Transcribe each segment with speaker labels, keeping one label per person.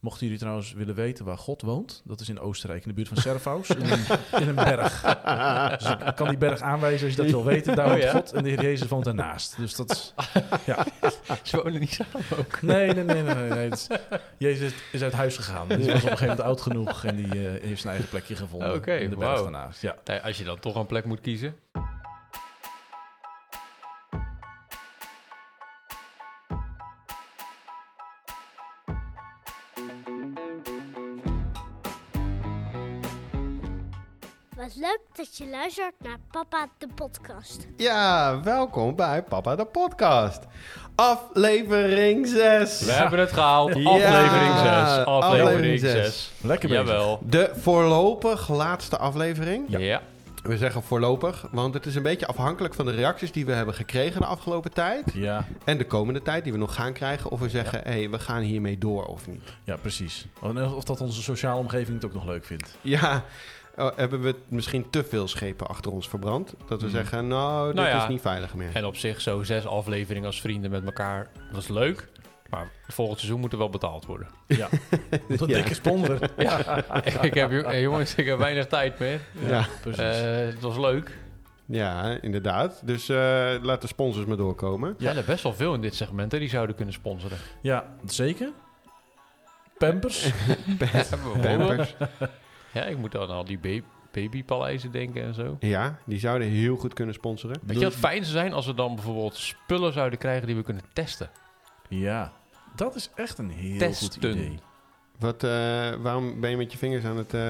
Speaker 1: Mochten jullie trouwens willen weten waar God woont, dat is in Oostenrijk, in de buurt van Servaus, in, een, in een berg. Dus ik kan die berg aanwijzen als je dat wil weten. Daar
Speaker 2: Oh,
Speaker 1: woont
Speaker 2: ja?
Speaker 1: God en de Heer Jezus woont daarnaast. Dus dat is... Ja.
Speaker 2: Ze wonen niet samen ook.
Speaker 1: Nee, nee, nee, nee. nee, nee. Dat is- Jezus is uit huis gegaan. Die was op een gegeven moment oud genoeg en die eh, heeft zijn eigen plekje gevonden
Speaker 2: Oké,
Speaker 1: in de berg daarnaast. Ja.
Speaker 2: Als je dan toch een plek moet kiezen.
Speaker 3: Leuk dat je luistert naar Papa de podcast.
Speaker 4: Ja, welkom bij Papa de Podcast. Aflevering 6.
Speaker 2: We hebben het gehaald.
Speaker 4: Ja,
Speaker 2: aflevering 6. Aflevering
Speaker 4: aflevering
Speaker 2: 6.
Speaker 4: zes.
Speaker 1: Lekker bezig.
Speaker 2: Jawel.
Speaker 4: De voorlopig laatste aflevering.
Speaker 2: Ja.
Speaker 4: We zeggen voorlopig, want het is een beetje afhankelijk van de reacties die we hebben gekregen de afgelopen tijd.
Speaker 1: Ja,
Speaker 4: En de komende tijd die we nog gaan krijgen. Of we zeggen, hé, hey, we gaan hiermee door of niet.
Speaker 1: ja, precies. Of of dat onze sociale omgeving het ook nog leuk vindt.
Speaker 4: Ja, oh, hebben we misschien te veel schepen achter ons verbrand? Dat we
Speaker 1: Hmm.
Speaker 4: zeggen, nou, dit
Speaker 2: Nou ja.
Speaker 4: is niet veilig meer.
Speaker 2: En op zich zo zes afleveringen als vrienden met elkaar. Dat is leuk. Maar volgend seizoen moet er wel betaald worden.
Speaker 1: Ja, een
Speaker 4: Ja.
Speaker 1: dikke sponsor.
Speaker 2: ik heb, jongens, ik heb weinig tijd meer.
Speaker 4: Ja,
Speaker 1: Precies.
Speaker 2: Eh, het was leuk.
Speaker 4: ja, inderdaad. Dus eh, laat de sponsors maar doorkomen.
Speaker 2: Ja, er zijn best wel veel in dit segment hè, die zouden kunnen sponsoren.
Speaker 1: ja, zeker. Pampers.
Speaker 4: Pampers.
Speaker 2: Ja, ik moet dan al die ba- babypaleizen denken en zo.
Speaker 4: Ja, die zouden heel goed kunnen sponsoren.
Speaker 2: Weet je wat fijn zou zijn als we dan bijvoorbeeld spullen zouden krijgen die we kunnen testen?
Speaker 1: Ja, dat is echt een heel
Speaker 2: Testen.
Speaker 1: goed idee.
Speaker 4: Wat, eh, waarom ben je met je vingers aan het eh,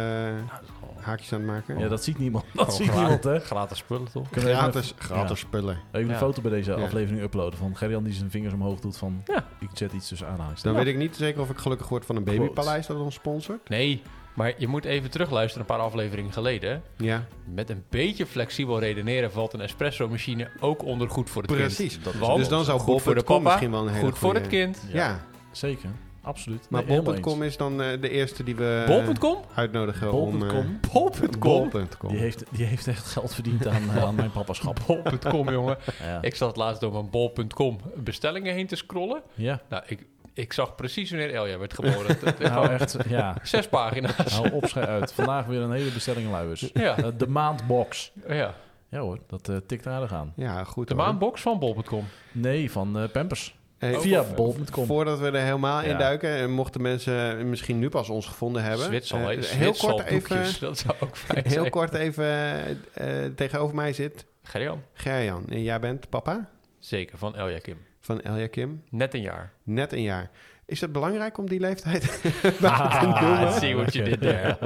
Speaker 2: dat
Speaker 4: haakjes aan het maken?
Speaker 1: Ja, dat ziet niemand. Dat
Speaker 2: gewoon
Speaker 1: ziet niemand, hè?
Speaker 2: Gratis spullen, toch?
Speaker 1: Kunnen we even,
Speaker 4: Gratis, gratis spullen.
Speaker 1: even
Speaker 2: Ja.
Speaker 1: een foto bij deze
Speaker 4: Ja.
Speaker 1: aflevering uploaden van Gerjan die zijn vingers omhoog doet van...
Speaker 2: Ja.
Speaker 1: Ik zet iets tussen aanhalingstekens.
Speaker 4: Dan weet ik niet zeker of ik gelukkig word van een babypaleis dat ons sponsort.
Speaker 2: Nee, maar je moet even terugluisteren een paar afleveringen geleden.
Speaker 4: Ja,
Speaker 2: Met een beetje flexibel redeneren valt een espresso-machine ook onder goed voor het kind.
Speaker 4: precies.
Speaker 1: Dat is
Speaker 2: Want-
Speaker 4: Dus dan zou
Speaker 2: goed voor de papa,
Speaker 4: misschien wel een hele
Speaker 2: Goed voor het kind.
Speaker 4: Ja,
Speaker 1: Zeker, absoluut.
Speaker 4: maar
Speaker 1: Nee, eens.
Speaker 4: is dan eh, de eerste die we
Speaker 2: Bol.com?
Speaker 4: uitnodigen om... eh,
Speaker 1: Bol.com.
Speaker 2: Bol.com?
Speaker 4: Bol.com.
Speaker 1: Die heeft, die heeft echt geld verdiend aan, eh, aan mijn papaschap.
Speaker 2: Bol.com, jongen.
Speaker 1: Ja.
Speaker 2: Ik zat laatst door mijn bol.com bestellingen heen te scrollen.
Speaker 1: ja.
Speaker 2: Nou, ik, ik zag precies wanneer Elja werd geboren.
Speaker 1: Nou echt, ja.
Speaker 2: Zes pagina's.
Speaker 1: Hou op, schij uit. Vandaag weer een hele bestelling luiers.
Speaker 2: Ja,
Speaker 1: Eh, de maandbox.
Speaker 2: ja.
Speaker 1: Ja hoor, dat eh, tikt aardig aan.
Speaker 4: Ja, goed
Speaker 2: De
Speaker 4: hoor.
Speaker 2: maandbox van bol.com.
Speaker 1: Nee, van eh, Pampers.
Speaker 4: Hey,
Speaker 1: Via
Speaker 4: vo-
Speaker 1: bol.com.
Speaker 4: Voordat we er helemaal in duiken, en mochten mensen misschien nu pas ons gevonden hebben.
Speaker 2: Zwitsal,
Speaker 4: eh,
Speaker 2: hè?
Speaker 4: heel kort even.
Speaker 2: Dat zou ook fijn
Speaker 4: heel
Speaker 2: zijn.
Speaker 4: kort even tegenover mij zit
Speaker 2: Gerjan?
Speaker 4: Gerjan. En jij bent papa
Speaker 2: Zeker, van Elja Kim.
Speaker 4: Van Elja Kim.
Speaker 2: Net een jaar.
Speaker 4: Net een jaar. Is het belangrijk om die leeftijd
Speaker 1: Ah,
Speaker 2: I see what you did there.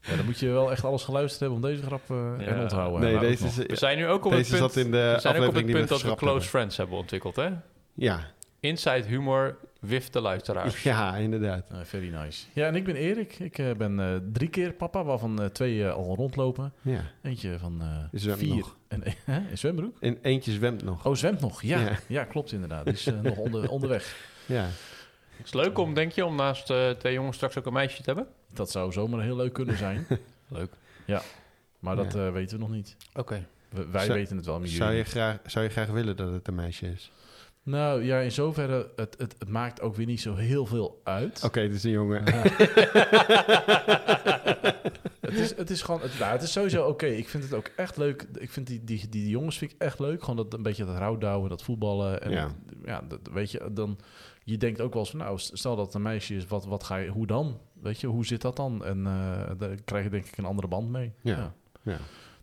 Speaker 1: Ja, dan moet je wel echt alles geluisterd hebben om deze grap eh
Speaker 2: Ja.
Speaker 1: en onthouden.
Speaker 4: Nee, deze is,
Speaker 2: We zijn nu ook op
Speaker 4: deze
Speaker 2: het punt,
Speaker 4: zat in de
Speaker 2: we zijn ook op het punt dat we close
Speaker 4: hebben.
Speaker 2: friends hebben ontwikkeld, hè?
Speaker 4: Ja,
Speaker 2: Inside humor, wif de luisteraars.
Speaker 4: ja, inderdaad.
Speaker 1: Eh, very nice. Ja, en ik ben Erik. Ik eh, ben eh, drie keer papa, waarvan eh, twee al rondlopen.
Speaker 4: Ja.
Speaker 1: Eentje van eh
Speaker 4: Zwemt
Speaker 1: vier.
Speaker 4: nog.
Speaker 1: En, hè, in zwembroek?
Speaker 4: En eentje zwemt nog.
Speaker 1: Oh, zwemt nog. Ja,
Speaker 4: Ja.
Speaker 1: ja. klopt inderdaad. Die is nog onder, onderweg.
Speaker 4: Ja.
Speaker 2: Het is leuk om, denk je, om naast eh, twee jongens straks ook een meisje te hebben?
Speaker 1: Dat zou zomaar heel leuk kunnen zijn.
Speaker 2: Leuk.
Speaker 1: Maar dat
Speaker 4: Ja.
Speaker 1: eh, weten we nog niet.
Speaker 2: Oké.
Speaker 1: Wij
Speaker 4: Zou-
Speaker 1: weten het wel, maar
Speaker 4: Zou je,
Speaker 1: jullie
Speaker 4: graag, zou je graag willen dat het een meisje is?
Speaker 1: Nou ja, in zoverre, het, het, het maakt ook weer niet zo heel veel uit.
Speaker 4: Oké, het is een jongen.
Speaker 1: Het, is, het is gewoon, het, nou, het is sowieso oké. Ik vind het ook echt leuk. Ik vind die, die, die, die jongens vind ik echt leuk. Gewoon dat een beetje dat rouwdouwen, dat voetballen. En
Speaker 4: Ja.
Speaker 1: ja, dat, weet je, dan... Je denkt ook wel eens van, nou, stel dat het een meisje is, wat, wat ga je, hoe dan? Weet je, hoe zit dat dan? En eh, daar krijg je denk ik een andere band mee.
Speaker 4: Ja. Ja.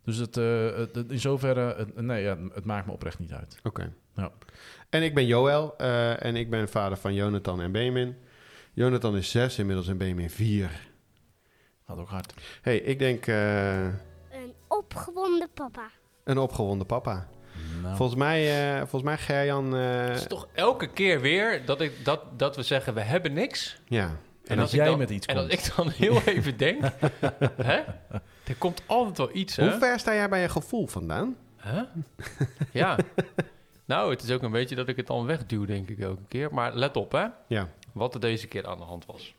Speaker 1: Dus het, eh, het, het- in zoverre, het, nee, ja, het maakt me oprecht niet uit.
Speaker 4: Oké.
Speaker 1: Ja.
Speaker 4: En ik ben Joël eh, en ik ben vader van Jonathan en Benjamin. Jonathan is zes inmiddels en Benjamin vier.
Speaker 1: Gaat ook hard.
Speaker 4: hey, ik denk eh,
Speaker 3: Een opgewonden papa.
Speaker 4: een opgewonden papa.
Speaker 1: Nou,
Speaker 4: Volgens mij, eh, volgens mij Gerjan... eh,
Speaker 2: Het is toch elke keer weer dat, ik, dat, dat we zeggen, we hebben niks.
Speaker 4: ja.
Speaker 1: En als
Speaker 2: ik
Speaker 1: jij
Speaker 2: dan,
Speaker 1: met iets
Speaker 2: En
Speaker 1: komt.
Speaker 2: als ik dan heel even denk, hè? Er komt altijd wel iets, hè?
Speaker 4: Hoe ver sta jij bij je gevoel vandaan?
Speaker 2: Huh? Ja. Nou, het is ook een beetje dat ik het dan wegduw, denk ik elke keer. Maar let op, hè?
Speaker 4: Ja.
Speaker 2: Wat er deze keer aan de hand was.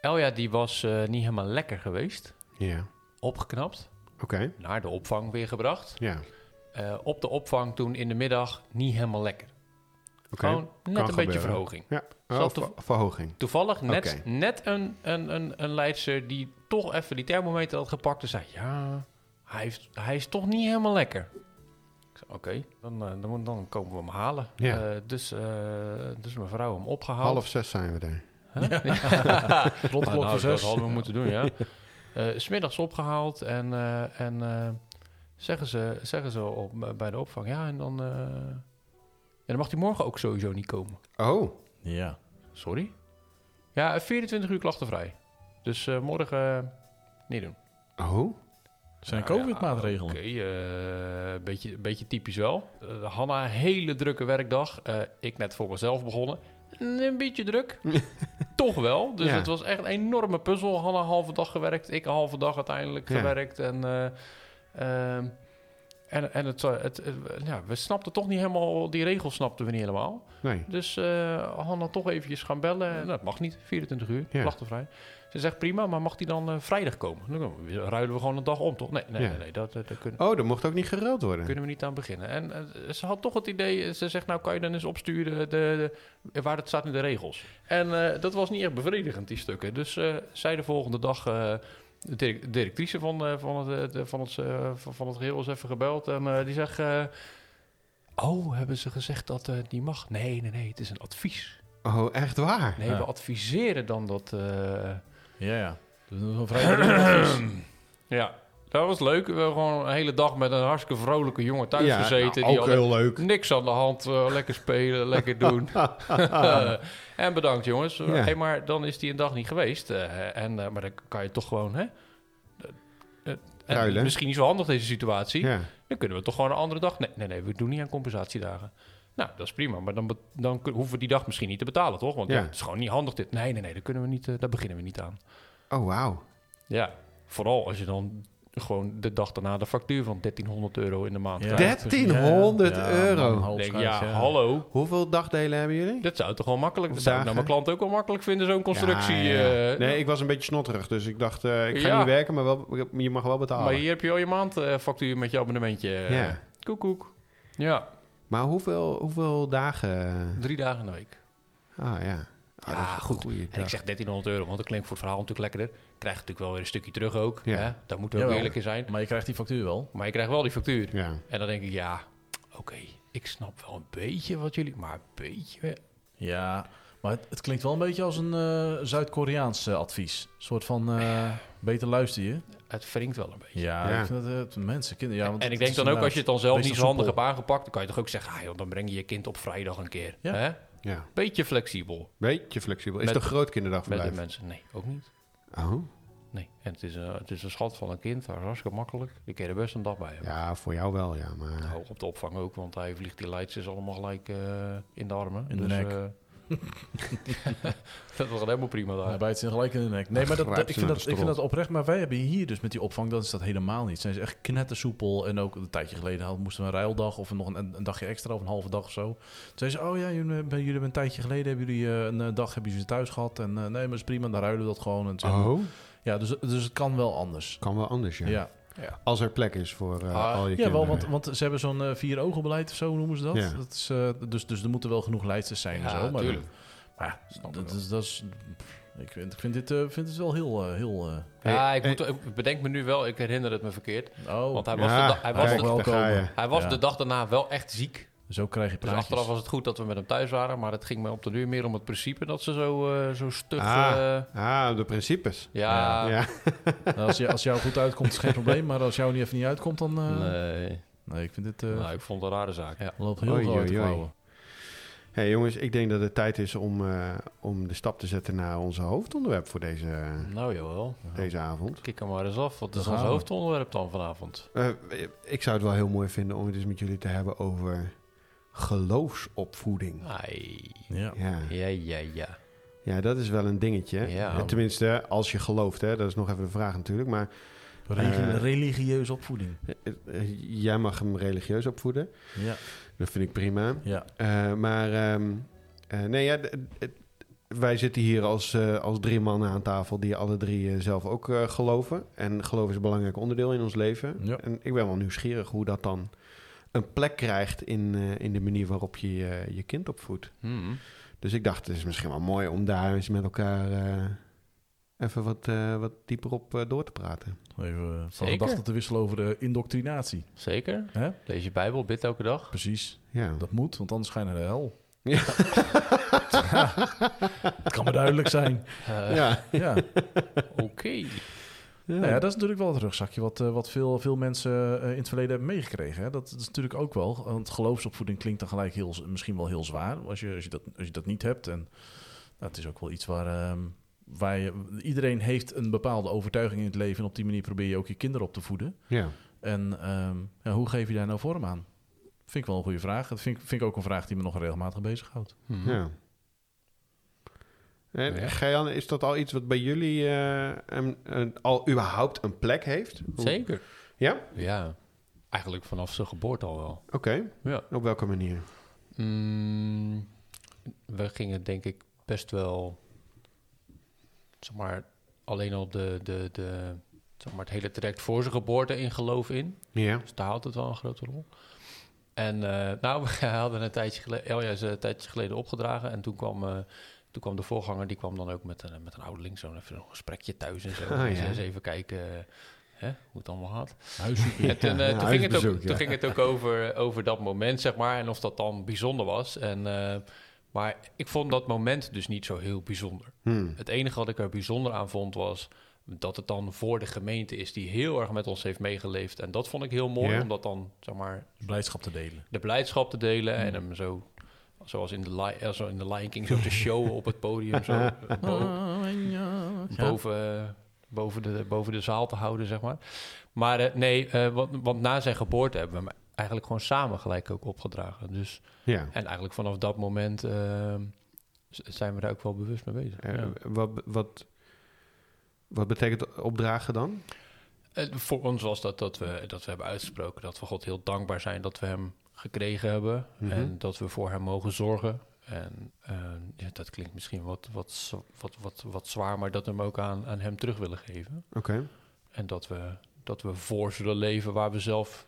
Speaker 2: Elja, die was eh, niet helemaal lekker geweest.
Speaker 4: Ja.
Speaker 2: Opgeknapt.
Speaker 4: Oké.
Speaker 2: Naar de opvang weer gebracht.
Speaker 4: Ja.
Speaker 2: Eh, op de opvang toen in de middag niet helemaal lekker.
Speaker 4: Oké.
Speaker 2: Gewoon net
Speaker 4: Kan
Speaker 2: een beetje verhoging.
Speaker 4: Ja, oh, ver- verhoging.
Speaker 2: Toevallig net, net een, een, een, een leidster die toch even die thermometer had gepakt en zei... Ja, hij, heeft, hij is toch niet helemaal lekker. Ik zei, oké, dan, eh, dan, dan komen we hem halen.
Speaker 4: Ja.
Speaker 2: Eh, dus, eh, dus mijn vrouw hem opgehaald.
Speaker 4: Half zes zijn we daar.
Speaker 1: Rond
Speaker 2: Nou,
Speaker 1: klok
Speaker 2: nou,
Speaker 1: voor
Speaker 2: dat
Speaker 1: zes.
Speaker 2: hadden we moeten doen, ja. Eh, S Smiddags opgehaald en, eh, en eh, zeggen, ze, zeggen ze op, bij de opvang... Ja, en dan, eh, dan mag hij morgen ook sowieso niet komen.
Speaker 4: Oh,
Speaker 1: Ja.
Speaker 2: Sorry? Ja, 24 uur klachtenvrij. Dus eh, morgen eh, niet doen.
Speaker 4: oh.
Speaker 1: Zijn
Speaker 2: Nou ja,
Speaker 1: COVID-maatregelen.
Speaker 2: Oké, eh, beetje, beetje typisch wel. Eh, Hanna, hele drukke werkdag. Eh, ik net voor mezelf begonnen. Een beetje druk. Toch wel. Dus
Speaker 4: Ja.
Speaker 2: het was echt een enorme puzzel. Hanna halve dag gewerkt. Ik een halve dag uiteindelijk
Speaker 4: Ja.
Speaker 2: gewerkt. En, eh, ehm, en, en het, het, het- ja, we snapten toch niet helemaal... Die regels snapten we niet helemaal.
Speaker 4: Nee.
Speaker 2: Dus eh Hanna toch eventjes gaan bellen. Nou, dat mag niet, 24 uur,
Speaker 4: Ja.
Speaker 2: klachtenvrij. Ze zegt prima, maar mag die dan eh, vrijdag komen? Dan ruilen we gewoon een dag om, toch? Nee, nee,
Speaker 4: Ja.
Speaker 2: nee, nee dat, dat, kunnen,
Speaker 4: Oh, er mocht ook niet geruild worden.
Speaker 2: kunnen we niet aan beginnen. En eh, ze had toch het idee, ze zegt nou kan je dan eens opsturen de, de, waar het staat in de regels. En eh, dat was niet echt bevredigend, die stukken. Dus eh, zij de volgende dag... de direc- directrice van, eh, van, het, eh, de- van, het, eh, van, het geheel is even gebeld. En eh, die zegt... eh, oh, hebben ze gezegd dat eh die mag? Nee, nee, nee, het is een advies.
Speaker 4: Oh, echt waar?
Speaker 2: Nee,
Speaker 1: Ja.
Speaker 2: we adviseren dan dat... eh,
Speaker 1: Ja, ja. Dat is een vrij advies.
Speaker 2: ja, dat was leuk. We hebben gewoon een hele dag met een hartstikke vrolijke jongen thuis
Speaker 4: ja,
Speaker 2: gezeten.
Speaker 4: nou,
Speaker 2: die
Speaker 4: ook heel leuk.
Speaker 2: niks aan de hand. eh, lekker spelen, lekker doen. en bedankt jongens.
Speaker 4: Ja.
Speaker 2: Hey, maar dan is die een dag niet geweest. eh, en, eh, maar dan kan je toch gewoon... Hè? Eh, eh,
Speaker 4: Ruilen.
Speaker 2: misschien niet zo handig deze situatie.
Speaker 4: Ja.
Speaker 2: Dan kunnen we toch gewoon een andere dag... Nee, nee, nee, we doen niet aan compensatiedagen. Nou, dat is prima. Maar dan, dan hoeven we die dag misschien niet te betalen, toch? Want
Speaker 4: Ja.
Speaker 2: het is gewoon niet handig dit. Nee, nee, nee, daar, kunnen we niet, eh, daar beginnen we niet aan.
Speaker 4: Oh, wauw.
Speaker 2: Ja, vooral als je dan gewoon de dag daarna de factuur van 1300 euro in de maand
Speaker 1: Ja.
Speaker 2: krijgt.
Speaker 4: 1300
Speaker 1: Ja,
Speaker 4: euro.
Speaker 1: man,
Speaker 2: denk ja, hallo.
Speaker 4: Hoeveel dagdelen hebben jullie?
Speaker 2: Dat zou toch wel makkelijk... Dat zou ik nou mijn klant ook wel makkelijk vinden, zo'n constructie.
Speaker 4: Ja, ja, ja.
Speaker 2: eh,
Speaker 4: nee, ik was een beetje snotterig, dus ik dacht, eh, ik ga
Speaker 2: Ja.
Speaker 4: niet werken, maar wel, je mag wel betalen.
Speaker 2: Maar
Speaker 4: Maar,
Speaker 2: hier heb je al je maandfactuur met je abonnementje. eh,
Speaker 4: Ja.
Speaker 2: Koek, koek. Ja,
Speaker 4: hoeveel, hoeveel dagen?
Speaker 2: drie dagen in de week.
Speaker 4: Ah, ja. Ah,
Speaker 2: Ja,
Speaker 4: een
Speaker 2: goed.
Speaker 4: goeie
Speaker 2: En ik zeg 1300 euro, want dat klinkt voor het verhaal natuurlijk lekkerder. Krijg je natuurlijk wel weer een stukje terug ook.
Speaker 4: Ja.
Speaker 2: Hè? Daar moeten we ook eerlijk in zijn.
Speaker 1: Maar je krijgt die factuur wel.
Speaker 2: Maar je krijgt wel die factuur.
Speaker 4: Ja.
Speaker 2: En dan denk ik, ja, oké, ik snap wel een beetje wat jullie... Maar een beetje...
Speaker 1: Ja, maar het, het klinkt wel een beetje als een eh, Zuid-Koreaans eh, advies. Een soort van, eh, beter luister je.
Speaker 2: Het wringt wel een beetje.
Speaker 1: Ja,
Speaker 4: Ja.
Speaker 1: ik vind dat het mensen, kinderen... Ja, want
Speaker 2: en ik denk dan ook, als je het dan zelf niet zo handig hebt aangepakt... dan kan je toch ook zeggen, ah, joh, dan breng je je kind op vrijdag een keer.
Speaker 1: Ja.
Speaker 2: Hè?
Speaker 4: Ja.
Speaker 2: Beetje flexibel
Speaker 4: Beetje flexibel. Is
Speaker 2: Met-
Speaker 4: het een
Speaker 2: met de mensen. Nee, ook niet.
Speaker 4: Oh,
Speaker 2: Nee, en het is, eh, het is een schat van een kind, dat is hartstikke makkelijk. Ik kan er best een dag bij hebben.
Speaker 4: ja, voor jou wel, ja. Maar...
Speaker 2: Nou, op de opvang ook, want hij vliegt die leidjes allemaal gelijk eh, in de armen.
Speaker 1: In de
Speaker 2: dus,
Speaker 1: nek.
Speaker 2: eh, dat was helemaal prima daar.
Speaker 1: Hij bijt ze gelijk in de nek. Nee, maar dat, dat- ik, vind dat, ik vind dat oprecht. Maar wij hebben hier dus met die opvang, dan is dat helemaal niet. Zijn ze echt knettersoepel. En ook een tijdje geleden hadden, moesten we een ruildag of nog een, een dagje extra of een halve dag of zo. Toen zeiden ze, oh ja, jullie, hebben- jullie hebben een tijdje geleden hebben jullie, eh, een eh, dag hebben jullie thuis gehad. En eh, nee, maar is prima, dan ruilen we dat gewoon. En zo.
Speaker 4: Oh,
Speaker 1: Ja, dus, dus het kan wel anders.
Speaker 4: kan wel anders, ja.
Speaker 1: Ja,
Speaker 2: Ja.
Speaker 4: Als er plek is voor eh,
Speaker 2: Ah,
Speaker 4: al je
Speaker 1: ja
Speaker 4: kinderen.
Speaker 1: wel, want, want ze hebben zo'n eh, vier ogen beleid of zo noemen ze dat.
Speaker 4: Ja.
Speaker 1: dat is, eh, dus, dus er moeten wel genoeg leidsters zijn en zo. Maar,
Speaker 2: tuurlijk.
Speaker 1: maar ja, dat, is, dat is... Ik vind, ik vind dit, vind het wel heel... heel
Speaker 2: Ja, ik, moet, ik bedenk me nu wel, ik herinner het me verkeerd.
Speaker 1: oh,
Speaker 2: Want hij was,
Speaker 4: Ja,
Speaker 2: de, da- hij was,
Speaker 1: kijk,
Speaker 2: de, hij was
Speaker 1: Ja.
Speaker 2: de dag daarna wel echt ziek.
Speaker 1: Zo krijg je
Speaker 2: Dus
Speaker 1: praatjes.
Speaker 2: achteraf was het goed dat we met hem thuis waren. Maar het ging me op de duur meer om het principe dat ze zo, eh, zo stug...
Speaker 4: Ah.
Speaker 2: eh,
Speaker 4: Ah, de principes.
Speaker 2: ja,
Speaker 4: ja.
Speaker 1: Nou, als, je, als jou goed uitkomt, is geen probleem. Maar als jou niet even niet uitkomt, dan... eh, nee.
Speaker 2: nee.
Speaker 1: ik vind dit... eh
Speaker 2: Nou, ik vond het een rare zaak. Ja.
Speaker 1: loopt heel veel uit klauwen.
Speaker 4: Hey, jongens, ik denk dat het tijd is om, eh, om de stap te zetten naar onze hoofdonderwerp voor deze,
Speaker 2: Nou, jawel.
Speaker 4: deze avond.
Speaker 2: Kijk hem maar eens af. Wat is ons
Speaker 1: we.
Speaker 2: hoofdonderwerp dan vanavond?
Speaker 4: Eh, ik zou het wel heel mooi vinden om het eens met jullie te hebben over geloofsopvoeding.
Speaker 2: Ai.
Speaker 1: Ja.
Speaker 4: Ja.
Speaker 2: Ja, ja, ja.
Speaker 4: ja, dat is wel een dingetje.
Speaker 2: Ja.
Speaker 4: Tenminste, als je gelooft, hè? dat is nog even de vraag natuurlijk. Maar
Speaker 1: Religi-
Speaker 4: Eh.
Speaker 1: religieuze opvoeding.
Speaker 4: eh, eh, jij mag hem religieus opvoeden.
Speaker 1: Ja.
Speaker 4: Dat vind ik prima.
Speaker 1: Ja.
Speaker 4: Eh, maar ehm, eh, nee, ja, wij zitten hier als, als drie mannen aan tafel die alle drie zelf ook eh, geloven. En geloof is een belangrijk onderdeel in ons leven.
Speaker 1: Ja.
Speaker 4: En ik ben wel nieuwsgierig hoe dat dan een plek krijgt in, eh, in de manier waarop je je, je kind opvoedt.
Speaker 2: Hmm.
Speaker 4: Dus ik dacht, het is misschien wel mooi om daar eens met elkaar eh, even wat, eh, wat dieper op eh, door te praten.
Speaker 1: Even eh, van gedachten te wisselen over de indoctrinatie.
Speaker 2: Zeker.
Speaker 1: Hè?
Speaker 2: Lees je Bijbel, bid elke dag.
Speaker 1: Precies.
Speaker 4: Ja.
Speaker 1: Dat moet, want anders ga je naar de hel.
Speaker 4: Ja.
Speaker 1: Het kan maar duidelijk zijn.
Speaker 2: Eh,
Speaker 4: ja.
Speaker 1: Ja.
Speaker 2: Oké.
Speaker 4: Ja.
Speaker 1: Nou ja, dat is natuurlijk wel het rugzakje wat, eh, wat veel, veel mensen eh, in het verleden hebben meegekregen. Hè? Dat, dat is natuurlijk ook wel. Want geloofsopvoeding klinkt dan gelijk heel, misschien wel heel zwaar als je, als je, dat, als je dat niet hebt. En nou, het is ook wel iets waar, ehm, waar je, iedereen heeft een bepaalde overtuiging in het leven. En op die manier probeer je ook je kinderen op te voeden.
Speaker 4: ja.
Speaker 1: En ehm, ja, hoe geef je daar nou vorm aan? Vind ik wel een goede vraag. Dat vind, ik- vind ik ook een vraag die me nog regelmatig bezighoudt.
Speaker 2: Hmm.
Speaker 4: Ja. En
Speaker 2: Ja.
Speaker 4: Is dat al iets wat bij jullie eh, een, een- al überhaupt een plek heeft? Hoe-
Speaker 2: Zeker.
Speaker 4: Ja?
Speaker 2: Ja. Eigenlijk vanaf zijn geboorte al wel.
Speaker 4: Oké.
Speaker 2: Ja.
Speaker 4: Op welke manier?
Speaker 2: Mm, we gingen denk ik best wel, zeg maar, alleen al de, de, de, zeg maar, het hele traject voor zijn geboorte in geloof in.
Speaker 4: Ja.
Speaker 2: Dus daar had het wel een grote rol. En eh, nou, we hadden een tijdje geleden, Elja is een tijdje geleden opgedragen. En toen kwam, eh, toen kwam de voorganger, die kwam dan ook met, een met een ouderling. Zo'n even een gesprekje thuis en zo.
Speaker 4: Ah,
Speaker 2: Dus
Speaker 4: ja.
Speaker 2: eens even kijken eh, hè, hoe het allemaal gaat. En toen,
Speaker 4: Ja,
Speaker 2: eh,
Speaker 4: ja,
Speaker 2: toen, ging, het ook, toen ging het ook over, over dat moment, zeg maar. En of dat dan bijzonder was. En, eh, maar ik vond dat moment dus niet zo heel bijzonder.
Speaker 4: Hmm.
Speaker 2: Het enige wat ik er bijzonder aan vond was dat het dan voor de gemeente is die heel erg met ons heeft meegeleefd. En dat vond ik heel mooi,
Speaker 4: Ja.
Speaker 2: om dat dan, zeg maar,
Speaker 1: Blijdschap te delen.
Speaker 2: de blijdschap te delen
Speaker 1: Hmm.
Speaker 2: en hem zo, zoals in de, Li- eh, zo in de Lion King, zo te showen op het podium. Zo, bo- boven, eh, boven, de, boven de zaal te houden, zeg maar. Maar eh, nee, eh, want, want na zijn geboorte hebben we hem eigenlijk gewoon samen gelijk ook opgedragen. Dus,
Speaker 4: Ja.
Speaker 2: en eigenlijk vanaf dat moment zijn we daar ook wel bewust mee bezig. Ja.
Speaker 4: wat, wat, wat betekent opdragen dan?
Speaker 2: Eh, voor ons was dat dat we, dat we hebben uitgesproken dat we God heel dankbaar zijn dat we hem gekregen hebben
Speaker 4: Mhm.
Speaker 2: en dat we voor hem mogen zorgen. En eh, ja, dat klinkt misschien wat, wat, wat, wat, wat zwaar, maar dat we hem ook aan, aan hem terug willen geven.
Speaker 4: Oké.
Speaker 2: En dat we, dat we voor zullen leven waar we zelf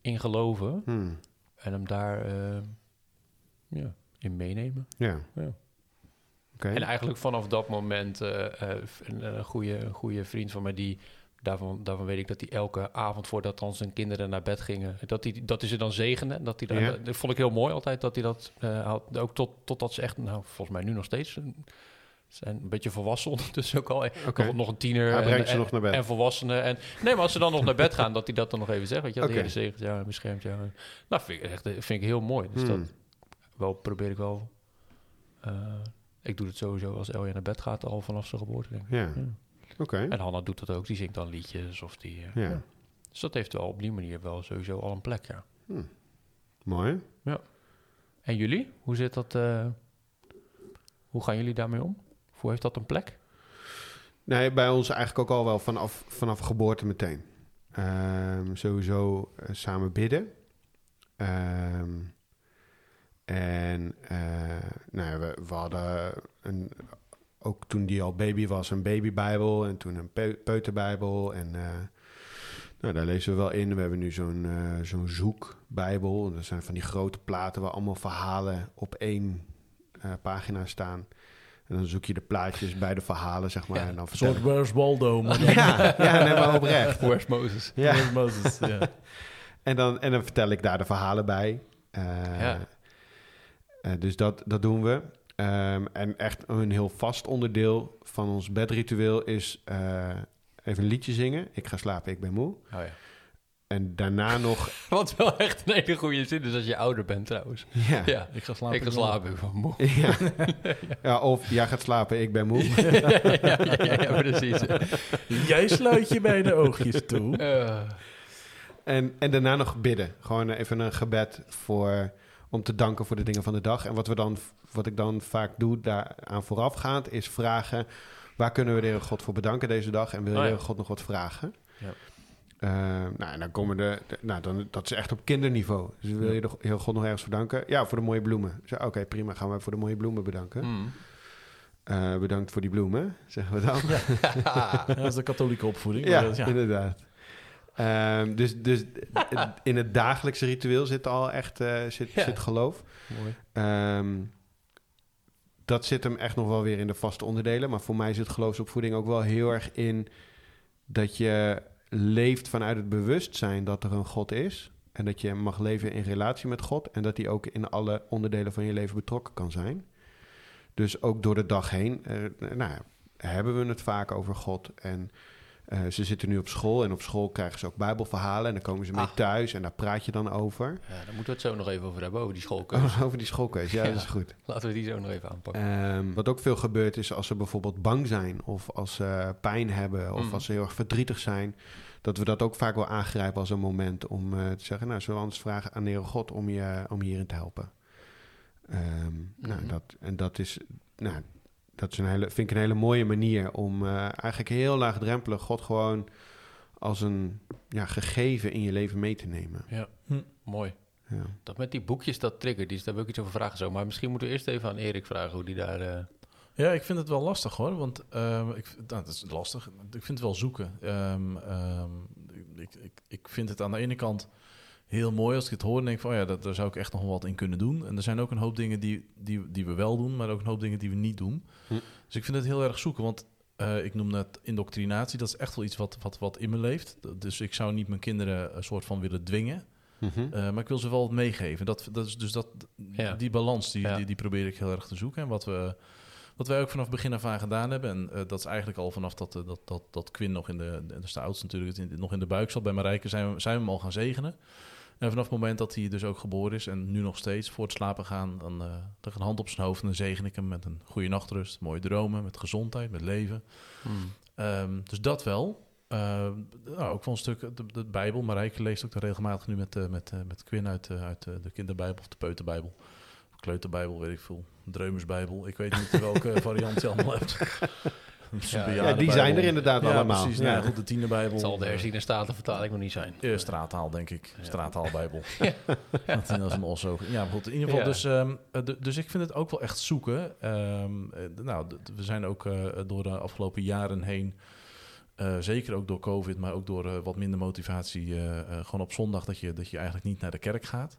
Speaker 2: in geloven
Speaker 4: Hmm.
Speaker 2: en hem daar eh, ja, in meenemen.
Speaker 4: Ja.
Speaker 2: Ja.
Speaker 4: Oké.
Speaker 2: En eigenlijk vanaf dat moment, eh, een, een, goede, een goede vriend van mij, die, daarvan, daarvan weet ik dat hij elke avond voordat dan zijn kinderen naar bed gingen, dat hij, dat hij ze dan zegende. Dat, hij daar,
Speaker 4: Ja.
Speaker 2: dat vond ik heel mooi altijd, dat hij dat eh, had. Ook tot, totdat ze echt, nou, volgens mij nu nog steeds, eh, zijn een beetje volwassen ondertussen ook al.
Speaker 4: Oké.
Speaker 2: Nog, nog een tiener.
Speaker 4: Hij
Speaker 2: en-
Speaker 4: ze
Speaker 2: en-
Speaker 4: nog naar bed.
Speaker 2: En volwassenen. En, nee, maar als ze dan nog naar bed gaan, dat hij dat dan nog even zegt. Weet je, de. Heer zegent jou en beschermt jou. Nou, vind ik, echt, vind ik heel mooi. Dus
Speaker 4: Hmm.
Speaker 2: dat wel probeer ik wel... eh, ik doe het sowieso als Elja naar bed gaat, al vanaf zijn geboorte, denk ik.
Speaker 4: Ja.
Speaker 2: Ja. En Hanna doet dat ook. Die zingt dan liedjes of die... eh,
Speaker 4: Ja.
Speaker 2: Dus dat heeft wel op die manier wel sowieso al een plek, ja.
Speaker 4: Mooi.
Speaker 2: En jullie? Hoe zit dat... eh, hoe gaan jullie daarmee om? Hoe heeft dat een plek?
Speaker 4: Nee, bij ons eigenlijk ook al wel vanaf, vanaf geboorte meteen. Ehm, sowieso eh, samen bidden. Ehm, en eh, nou ja, we, we hadden een, ook toen die al baby was, een babybijbel en toen een peu- peuterbijbel. En eh, nou, daar lezen we wel in. We hebben nu zo'n eh, zo'n zoekbijbel. Dat zijn van die grote platen waar allemaal verhalen op één eh, pagina staan. En dan zoek je de plaatjes bij de verhalen, zeg maar.
Speaker 2: Ja,
Speaker 4: en dan vertel
Speaker 1: soort Where's Waldo. Maar dan-
Speaker 4: ja, ja, nee, maar oprecht.
Speaker 2: Where's Moses?
Speaker 4: Ja.
Speaker 1: Where's Moses, ja.
Speaker 4: En, dan, en dan vertel ik daar de verhalen bij. Eh,
Speaker 2: Ja.
Speaker 4: eh, dus dat, dat doen we. Ehm, en echt een heel vast onderdeel van ons bedritueel is eh, even een liedje zingen. Ik ga slapen, ik ben moe.
Speaker 2: Oh ja.
Speaker 4: En daarna nog...
Speaker 2: Wat wel echt een hele goede zin is als je ouder bent trouwens.
Speaker 4: Ja,
Speaker 2: Ja,
Speaker 1: Ik ga slapen.
Speaker 2: ik ga slapen. Ik ben moe.
Speaker 4: ja. ja, of jij gaat slapen, ik ben moe.
Speaker 2: ja, ja, ja, ja, precies.
Speaker 1: Jij sluit je bij de oogjes toe.
Speaker 2: Eh,
Speaker 4: En, en daarna nog bidden. Gewoon even een gebed voor, om te danken voor de dingen van de dag. En wat, we dan, wat ik dan vaak doe daaraan voorafgaand, is vragen... waar kunnen we de Heere God voor bedanken deze dag? En wil
Speaker 2: Oh
Speaker 4: de
Speaker 2: ja.
Speaker 4: Heere God nog wat vragen?
Speaker 2: Ja.
Speaker 4: Eh, nou, en dan komen de, de- nou, dan, dat is echt op kinderniveau. Dus wil je de Heere God nog ergens voor danken? Ja, voor de mooie bloemen. Oké, prima, gaan we voor de mooie bloemen bedanken.
Speaker 2: mm.
Speaker 4: Eh, bedankt voor die bloemen, zeggen we dan.
Speaker 1: Ja, dat is de katholieke opvoeding.
Speaker 4: Ja,
Speaker 1: maar dat- ja.
Speaker 4: inderdaad. Ehm, dus dus in het dagelijkse ritueel zit al echt eh, zit,
Speaker 2: Ja.
Speaker 4: zit geloof.
Speaker 2: Mooi.
Speaker 4: Ehm, dat zit hem echt nog wel weer in de vaste onderdelen. Maar voor mij zit geloofsopvoeding ook wel heel erg in dat je leeft vanuit het bewustzijn dat er een God is. En dat je mag leven in relatie met God. En dat hij ook in alle onderdelen van je leven betrokken kan zijn. Dus ook door de dag heen eh, nou, hebben we het vaak over God. En eh, ze zitten nu op school. En op school krijgen ze ook bijbelverhalen. En dan komen ze mee
Speaker 2: Ah.
Speaker 4: thuis. En daar praat je dan over.
Speaker 2: Ja, daar moeten we het zo nog even over hebben, over die schoolkeuze.
Speaker 4: over die schoolkeuze. Ja,
Speaker 2: Ja.
Speaker 4: dat is goed.
Speaker 2: Laten we die zo nog even aanpakken.
Speaker 4: Ehm, wat ook veel gebeurt is als ze bijvoorbeeld bang zijn of als ze pijn hebben of
Speaker 2: Mhm.
Speaker 4: als ze heel erg verdrietig zijn, dat we dat ook vaak wel aangrijpen als een moment om eh, te zeggen, nou, zullen we anders vragen aan de Heere God om je, om je hierin te helpen. Ehm, nou,
Speaker 2: Mhm.
Speaker 4: dat, en dat is, nou, dat is een hele, vind ik een hele mooie manier om eh, eigenlijk heel laagdrempelig God gewoon als een ja, gegeven in je leven mee te nemen.
Speaker 2: Ja,
Speaker 1: Hm.
Speaker 2: mooi.
Speaker 4: Ja.
Speaker 2: Dat met die boekjes, dat triggert, dus daar wil ik iets over vragen zo. Maar misschien moeten we eerst even aan Erik vragen hoe die daar... eh,
Speaker 1: Ja, ik vind het wel lastig hoor. Want ehm, ik, nou, dat is lastig. Ik vind het wel zoeken. Ehm, ehm, ik, ik, ik vind het aan de ene kant heel mooi als ik het hoor en denk van oh ja, dat, daar zou ik echt nog wel wat in kunnen doen. En er zijn ook een hoop dingen die, die, die we wel doen, maar ook een hoop dingen die we niet doen.
Speaker 4: Hm.
Speaker 1: Dus ik vind het heel erg zoeken. Want eh, ik noem net indoctrinatie. Dat is echt wel iets wat, wat, wat in me leeft. Dus ik zou niet mijn kinderen een soort van willen dwingen.
Speaker 4: Mhm.
Speaker 1: Uh, maar ik wil ze wel wat meegeven. Dat, dat is dus dat,
Speaker 2: Ja.
Speaker 1: die balans, die,
Speaker 2: Ja.
Speaker 1: die, die probeer ik heel erg te zoeken. En wat, we, wat wij ook vanaf begin af aan gedaan hebben... en uh, dat is eigenlijk al vanaf dat, dat, dat, dat Quinn nog in de... dat is de oudste natuurlijk, in, nog in de buik zat bij Marijke... zijn we, zijn we hem al gaan zegenen. En vanaf het moment dat hij dus ook geboren is... en nu nog steeds voor het slapen gaan... dan uh, leg een hand op zijn hoofd en dan zegen ik hem met een goede nachtrust. Mooie dromen, met gezondheid, met leven.
Speaker 2: hmm.
Speaker 1: Um, dus dat wel... Uh, nou, ook wel een stuk de, de Bijbel. Marijke leest ook regelmatig nu met, uh, met, uh, met Quinn uit, uit de kinderbijbel of de peuterbijbel. Of kleuterbijbel, weet ik veel. Dreumersbijbel. Ik weet niet welke variant je allemaal hebt.
Speaker 2: Ja,
Speaker 4: ja, die zijn er inderdaad
Speaker 1: ja,
Speaker 4: allemaal.
Speaker 1: Precies,
Speaker 4: ja.
Speaker 1: Nou, goed, de tienerbijbel.
Speaker 2: Het zal de herziene statenvertaling nog niet zijn.
Speaker 1: Uh, straattaal, denk ik.
Speaker 2: Ja.
Speaker 1: Straattaalbijbel. ja. Dat is een osso. Ja, maar goed, in ieder geval.
Speaker 2: Ja.
Speaker 1: Dus, um, de, dus ik vind het ook wel echt zoeken. Um, nou, we zijn ook door de afgelopen jaren heen... Uh, zeker ook door COVID, maar ook door uh, wat minder motivatie. Uh, gewoon op zondag dat je, dat je eigenlijk niet naar de kerk gaat.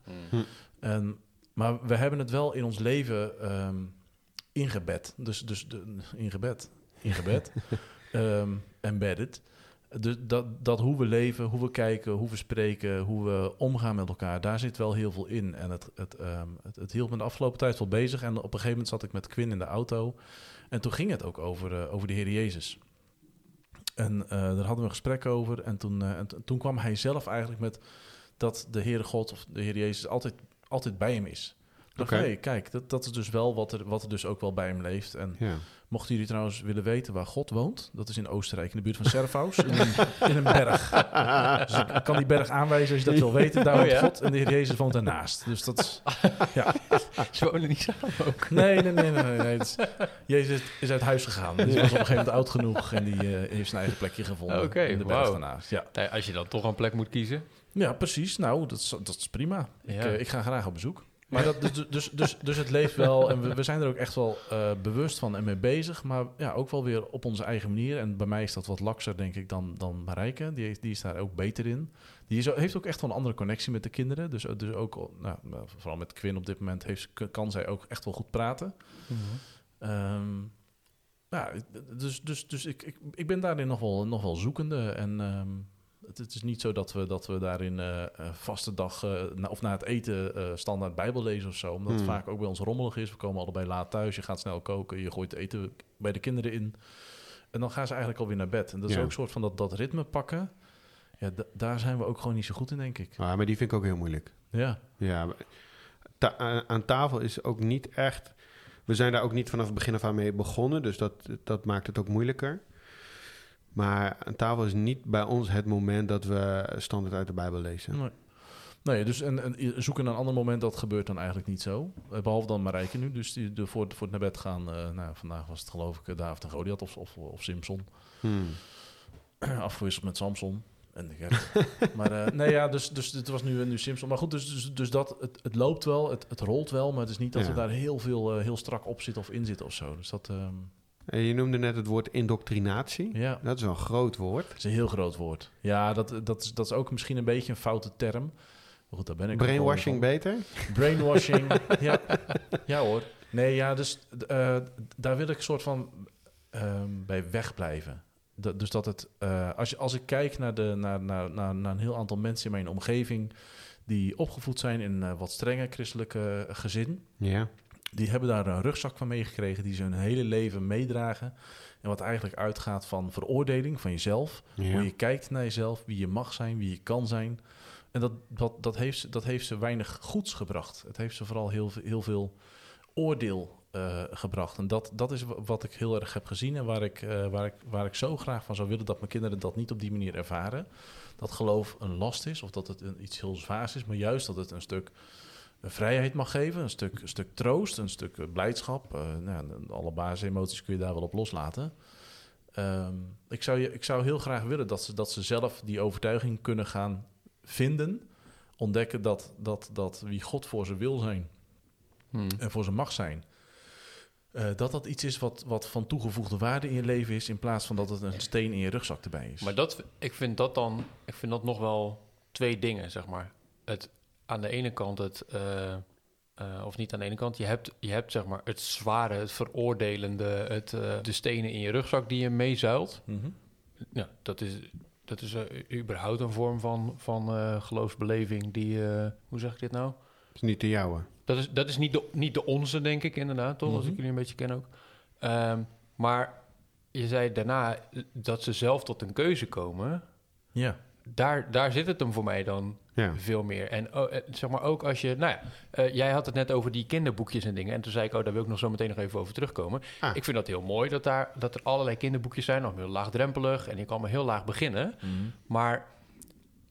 Speaker 1: En, maar we hebben het wel in ons leven um, ingebed. Dus, dus de, ingebed. Ingebed. um, embedded. Dus dat, dat hoe we leven, hoe we kijken, hoe we spreken, hoe we omgaan met elkaar, daar zit wel heel veel in. En het, het, um, het, het hield me de afgelopen tijd wel bezig. En op een gegeven moment zat ik met Quinn in de auto. En toen ging het ook over, over de Heer Jezus. En uh, daar hadden we een gesprek over. En toen, uh, en toen kwam hij zelf eigenlijk met dat de Heere God of de Heer Jezus altijd, altijd bij hem is. Oké.
Speaker 4: Okay.
Speaker 1: Hey, kijk, dat, dat is dus wel wat er, wat er dus ook wel bij hem leeft. En
Speaker 4: ja.
Speaker 1: mochten jullie trouwens willen weten waar God woont, dat is in Oostenrijk, in de buurt van Servaus, in, een, in een berg. Dus ik kan die berg aanwijzen als je dat wil weten. Daar
Speaker 2: Oh,
Speaker 1: woont
Speaker 2: ja?
Speaker 1: God en de Heer Jezus woont daarnaast. Dus dat is, ja.
Speaker 2: Ze wonen niet samen ook.
Speaker 1: Nee, nee, nee. nee, nee, nee. Is, Jezus is uit huis gegaan. Dus hij was op een gegeven moment oud genoeg en die uh, heeft zijn eigen plekje gevonden
Speaker 2: okay,
Speaker 1: in de berg
Speaker 2: wow.
Speaker 1: daarnaast. Ja.
Speaker 2: Als je dan toch een plek moet kiezen.
Speaker 1: Ja, precies. Nou, dat is, dat is prima.
Speaker 2: Ja.
Speaker 1: Ik, uh, ik ga graag op bezoek. Maar dat, dus, dus, dus, dus het leeft wel en we, we zijn er ook echt wel uh, bewust van en mee bezig. Maar ja, ook wel weer op onze eigen manier. En bij mij is dat wat lakser, denk ik, dan, dan Marijke. Die, die is daar ook beter in. Die is, heeft ook echt wel een andere connectie met de kinderen. Dus, dus ook, nou, vooral met Quinn op dit moment, heeft, kan zij ook echt wel goed praten. Mm -hmm. um, ja, dus, dus, dus ik, ik, ik ben daarin nog wel, nog wel zoekende. En um, het, het, is niet zo dat we, dat we daarin uh, vaste dag uh, na, of na het eten uh, standaard Bijbel lezen of zo. Omdat
Speaker 4: Hmm.
Speaker 1: het vaak ook bij ons rommelig is. We komen allebei laat thuis. Je gaat snel koken. Je gooit eten bij de kinderen in. En dan gaan ze eigenlijk alweer naar bed. En dat is
Speaker 4: Ja.
Speaker 1: ook een soort van dat, dat ritme pakken. Ja, da- daar zijn we ook gewoon niet zo goed in, denk ik.
Speaker 4: Ah, maar die vind ik ook heel moeilijk.
Speaker 1: Ja,
Speaker 4: Ja, ta- aan tafel is ook niet echt... We zijn daar ook niet vanaf het begin af aan mee begonnen, dus dat, dat maakt het ook moeilijker. Maar aan tafel is niet bij ons het moment dat we standaard uit de Bijbel lezen.
Speaker 1: Nee. Nee, dus en, en zoeken naar een ander moment, dat gebeurt dan eigenlijk niet zo. Eh, Behalve dan Marijke nu, dus die, de, voor, voor het naar bed gaan. eh, nou, vandaag was het geloof ik eh, David en Goliath of, of, of Simpson.
Speaker 4: Hmm.
Speaker 1: Afgewisseld met Samson. En de Gert. maar nee, ja, dus, dus het was nu, nu Simpson. Maar goed, dus, dus, dus dat, het, het loopt wel, het, het rolt wel. Maar het is niet dat
Speaker 4: Ja.
Speaker 1: we daar heel veel, heel strak op zitten of in zitten of zo. Dus dat... ehm,
Speaker 4: je noemde net het woord indoctrinatie.
Speaker 1: Ja,
Speaker 4: Dat is wel een groot woord.
Speaker 1: dat is een heel groot woord. Ja, dat, dat, is, dat is ook misschien een beetje een foute term. Maar goed, daar ben ik
Speaker 4: Brainwashing beter?
Speaker 1: Brainwashing, ja. ja hoor. Nee, ja, dus eh, daar wil ik een soort van ehm, bij wegblijven. Dat, dus dat het, eh, als, je, als ik kijk naar, de, naar, naar, naar, naar een heel aantal mensen in mijn omgeving die opgevoed zijn in een wat strenger christelijke gezin,
Speaker 4: Ja.
Speaker 1: Die hebben daar een rugzak van meegekregen die ze hun hele leven meedragen. En wat eigenlijk uitgaat van veroordeling van jezelf.
Speaker 4: ja.
Speaker 1: Hoe je kijkt naar jezelf, wie je mag zijn, wie je kan zijn. En dat, dat, dat, heeft, ze- dat heeft ze weinig goeds gebracht. Het heeft ze vooral heel, heel veel oordeel eh, gebracht. En dat, dat is wa- wat ik heel erg heb gezien en waar ik, eh, waar, ik, waar ik zo graag van zou willen dat mijn kinderen dat niet op die manier ervaren. Dat geloof een last is of dat het een, iets heel zwaars is, maar juist dat het een stuk vrijheid mag geven, een stuk, een stuk troost, een stuk eh, blijdschap. Eh, nou, alle basisemoties kun je daar wel op loslaten. Ehm, ik, zou je, ik zou heel graag willen dat ze, dat ze zelf die overtuiging kunnen gaan vinden. Ontdekken dat, dat, dat wie God voor ze wil zijn
Speaker 2: Hmm.
Speaker 1: en voor ze mag zijn. eh, dat dat iets is wat, wat van toegevoegde waarde in je leven is, in plaats van dat het een steen in je rugzak erbij is.
Speaker 2: Maar dat, ik vind dat dan, ik vind dat nog wel twee dingen, zeg maar. Het, aan de ene kant het, eh, eh, of niet aan de ene kant, je hebt, je hebt zeg maar het zware, het veroordelende, het, eh, de stenen in je rugzak die je meezuilt.
Speaker 1: Mhm.
Speaker 2: Ja, dat is, dat is überhaupt een vorm van, van geloofsbeleving die, hoe zeg ik dit nou?
Speaker 4: is niet de jouwe.
Speaker 2: Dat is, dat is niet, de, niet de onze, denk ik inderdaad, toch? Als
Speaker 1: Mhm.
Speaker 2: ik jullie een beetje ken ook. Ehm, maar je zei daarna dat ze zelf tot een keuze komen.
Speaker 1: Ja,
Speaker 2: Daar, daar zit het hem voor mij dan
Speaker 4: Ja.
Speaker 2: veel meer. En oh, eh, zeg maar ook als je... Nou ja, eh, jij had het net over die kinderboekjes en dingen. En toen zei ik, oh, daar wil ik nog zo meteen nog even over terugkomen.
Speaker 4: Ah.
Speaker 2: Ik vind dat heel mooi dat, daar, dat er allerlei kinderboekjes zijn. Nog heel laagdrempelig. En je kan maar heel laag beginnen.
Speaker 1: Mhm.
Speaker 2: Maar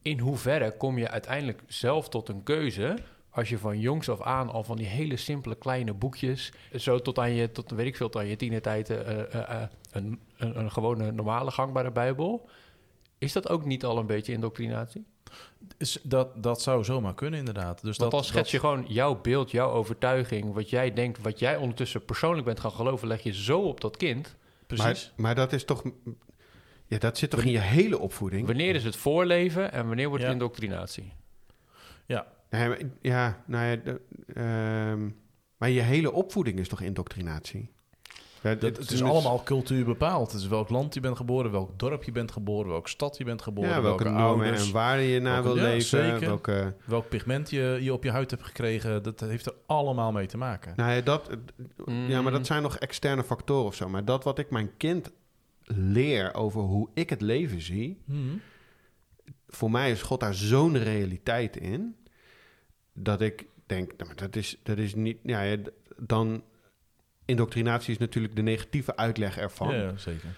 Speaker 2: in hoeverre kom je uiteindelijk zelf tot een keuze... als je van jongs af aan al van die hele simpele kleine boekjes... zo tot aan je, tot, weet ik veel, tot aan je tienertijd... eh, eh, eh, een, een, een gewone normale gangbare bijbel... Is dat ook niet al een beetje indoctrinatie?
Speaker 1: Is dat, dat zou zomaar kunnen, inderdaad. Dus
Speaker 2: Want
Speaker 1: dat,
Speaker 2: dan schets je
Speaker 1: dat-
Speaker 2: gewoon jouw beeld, jouw overtuiging... wat jij denkt, wat jij ondertussen persoonlijk bent gaan geloven... leg je zo op dat kind.
Speaker 1: Precies.
Speaker 4: Maar, maar dat is toch... Ja, dat zit toch in je hele opvoeding?
Speaker 2: Wanneer is het voorleven en wanneer wordt het
Speaker 1: Ja.
Speaker 2: indoctrinatie?
Speaker 4: Nee, maar- ja, nou ja, de- ehm, maar je hele opvoeding is toch indoctrinatie? Ja,
Speaker 1: Dat, het is allemaal cultuur bepaald. Het is welk land je bent geboren, welk dorp je bent geboren, welke stad je bent geboren,
Speaker 4: Ja, welke,
Speaker 1: welke
Speaker 4: normen
Speaker 1: ouders,
Speaker 4: en waarden je na wil
Speaker 1: ja,
Speaker 4: leven.
Speaker 1: zeker.
Speaker 4: Welke,
Speaker 1: welk pigment je, je op je huid hebt gekregen. Dat heeft er allemaal mee te maken.
Speaker 4: nou ja, dat, ja, maar
Speaker 2: Mm.
Speaker 4: dat zijn nog externe factoren of zo. Maar dat wat ik mijn kind leer over hoe ik het leven zie...
Speaker 1: Mhm.
Speaker 4: voor mij is God daar zo'n realiteit in... dat ik denk, nou, maar dat is, dat is niet... Ja, dan... Indoctrinatie is natuurlijk de negatieve uitleg ervan.
Speaker 1: Ja, zeker.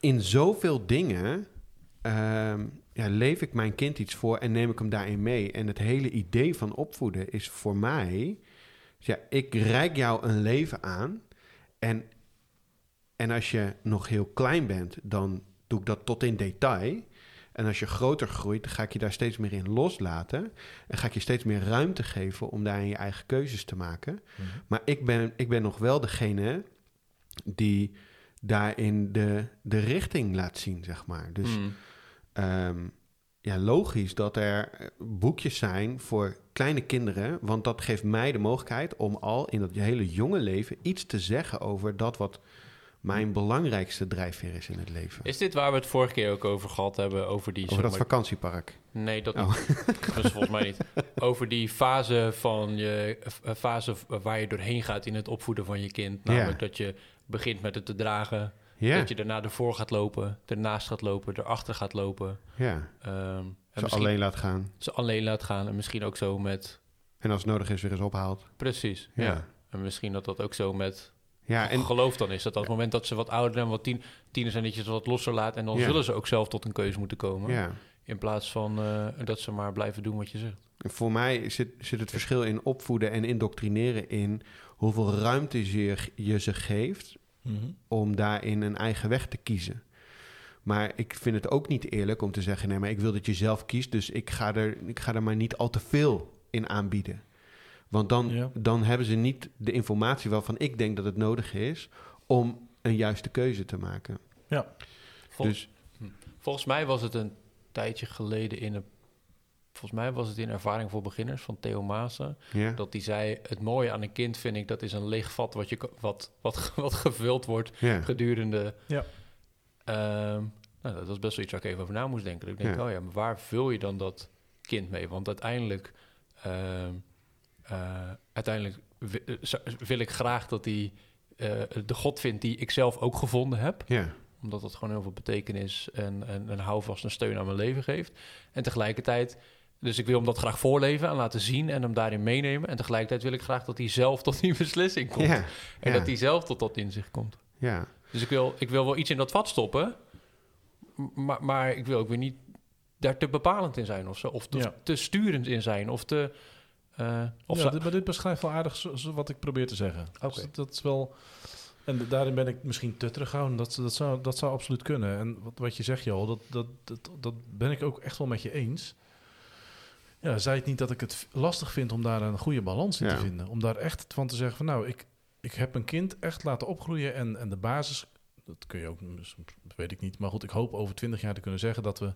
Speaker 4: in zoveel dingen ehm, ja, leef ik mijn kind iets voor en neem ik hem daarin mee. En het hele idee van opvoeden is voor mij... Ja, ik reik jou een leven aan. En, en als je nog heel klein bent, dan doe ik dat tot in detail. En als je groter groeit, dan ga ik je daar steeds meer in loslaten. En ga ik je steeds meer ruimte geven om daarin je eigen keuzes te maken.
Speaker 1: Mhm.
Speaker 4: Maar ik ben, ik ben nog wel degene die daarin de, de richting laat zien, zeg maar. Dus
Speaker 2: Mm.
Speaker 4: ehm, ja, logisch dat er boekjes zijn voor kleine kinderen, want dat geeft mij de mogelijkheid om al in dat hele jonge leven iets te zeggen over dat wat mijn belangrijkste drijfveer is in het leven.
Speaker 2: Is dit waar we het vorige keer ook over gehad hebben? Over die...
Speaker 4: Over
Speaker 2: zeg
Speaker 4: dat
Speaker 2: maar-
Speaker 4: vakantiepark.
Speaker 2: Nee, dat
Speaker 4: Oh.
Speaker 2: niet. Dat is volgens mij niet. Over die fase van je eh, fase waar je doorheen gaat in het opvoeden van je kind. Namelijk
Speaker 4: Ja.
Speaker 2: dat je begint met het te dragen.
Speaker 4: Ja,
Speaker 2: Dat je daarna ervoor gaat lopen, ernaast gaat lopen, erachter gaat lopen.
Speaker 4: ja.
Speaker 2: ehm, en
Speaker 4: Ze alleen laat gaan.
Speaker 2: ze alleen laat gaan. En misschien ook zo met.
Speaker 4: En als het nodig is, weer eens ophaalt.
Speaker 2: Precies. Ja.
Speaker 4: Ja.
Speaker 2: En misschien dat dat ook zo met
Speaker 4: Ja, en
Speaker 2: geloof dan is. Dat op het moment dat ze wat ouder en wat tien, tieners zijn, dat je ze wat losser laat. En dan
Speaker 4: Ja.
Speaker 2: zullen ze ook zelf tot een keuze moeten komen.
Speaker 4: ja.
Speaker 2: In plaats van eh, dat ze maar blijven doen wat je zegt.
Speaker 4: En Voor mij zit, zit het verschil in opvoeden en indoctrineren in hoeveel ruimte je, je ze geeft
Speaker 1: Mhm.
Speaker 4: om daarin een eigen weg te kiezen. Maar ik vind het ook niet eerlijk om te zeggen: nee, maar ik wil dat je zelf kiest, dus ik ga er, ik ga er maar niet al te veel in aanbieden. Want dan,
Speaker 1: Ja.
Speaker 4: dan hebben ze niet de informatie waarvan ik denk dat het nodig is om een juiste keuze te maken.
Speaker 1: Ja.
Speaker 2: Vol-
Speaker 4: Dus
Speaker 2: Volgens mij was het een tijdje geleden in een... Volgens mij was het in Ervaring voor Beginners van Theo Maassen.
Speaker 4: ja,
Speaker 2: Dat hij zei, het mooie aan een kind vind ik... dat is een leeg vat wat, je, wat, wat, wat gevuld wordt
Speaker 4: ja,
Speaker 2: gedurende...
Speaker 1: Ja.
Speaker 2: Ehm, nou, dat was best wel iets waar ik even over na moest denken. Ik denk,
Speaker 4: Ja.
Speaker 2: oh ja, maar waar vul je dan dat kind mee? Want uiteindelijk... ehm, eh, uiteindelijk wi- eh, wil ik graag dat hij eh, de God vindt die ik zelf ook gevonden heb
Speaker 4: ja,
Speaker 2: omdat het gewoon heel veel betekenis en, en een houvast en steun aan mijn leven geeft. En tegelijkertijd, dus ik wil hem dat graag voorleven en laten zien en hem daarin meenemen. En tegelijkertijd wil ik graag dat hij zelf tot die beslissing komt.
Speaker 4: ja,
Speaker 2: En
Speaker 4: ja.
Speaker 2: dat hij zelf tot dat inzicht komt.
Speaker 4: ja.
Speaker 2: Dus ik wil, ik wil wel iets in dat vat stoppen, maar, maar ik wil ook weer niet daar te bepalend in zijn of zo. Of te,
Speaker 1: Ja.
Speaker 2: te sturend in zijn of te... eh, of
Speaker 1: ja, dit, maar dit beschrijft wel aardig zo- zo wat ik probeer te zeggen. Dus dat, dat is wel... En daarin ben ik misschien te terughouden. Dat, dat, zou, dat zou absoluut kunnen. En wat, wat je zegt, Joel, dat, dat, dat, dat ben ik ook echt wel met je eens. Ja, zei het niet dat ik het lastig vind om daar een goede balans in
Speaker 4: Ja.
Speaker 1: te vinden. Om daar echt van te zeggen van nou, ik, ik heb een kind echt laten opgroeien en, en de basis, dat kun je ook, dat weet ik niet. Maar goed, ik hoop over twintig jaar te kunnen zeggen dat we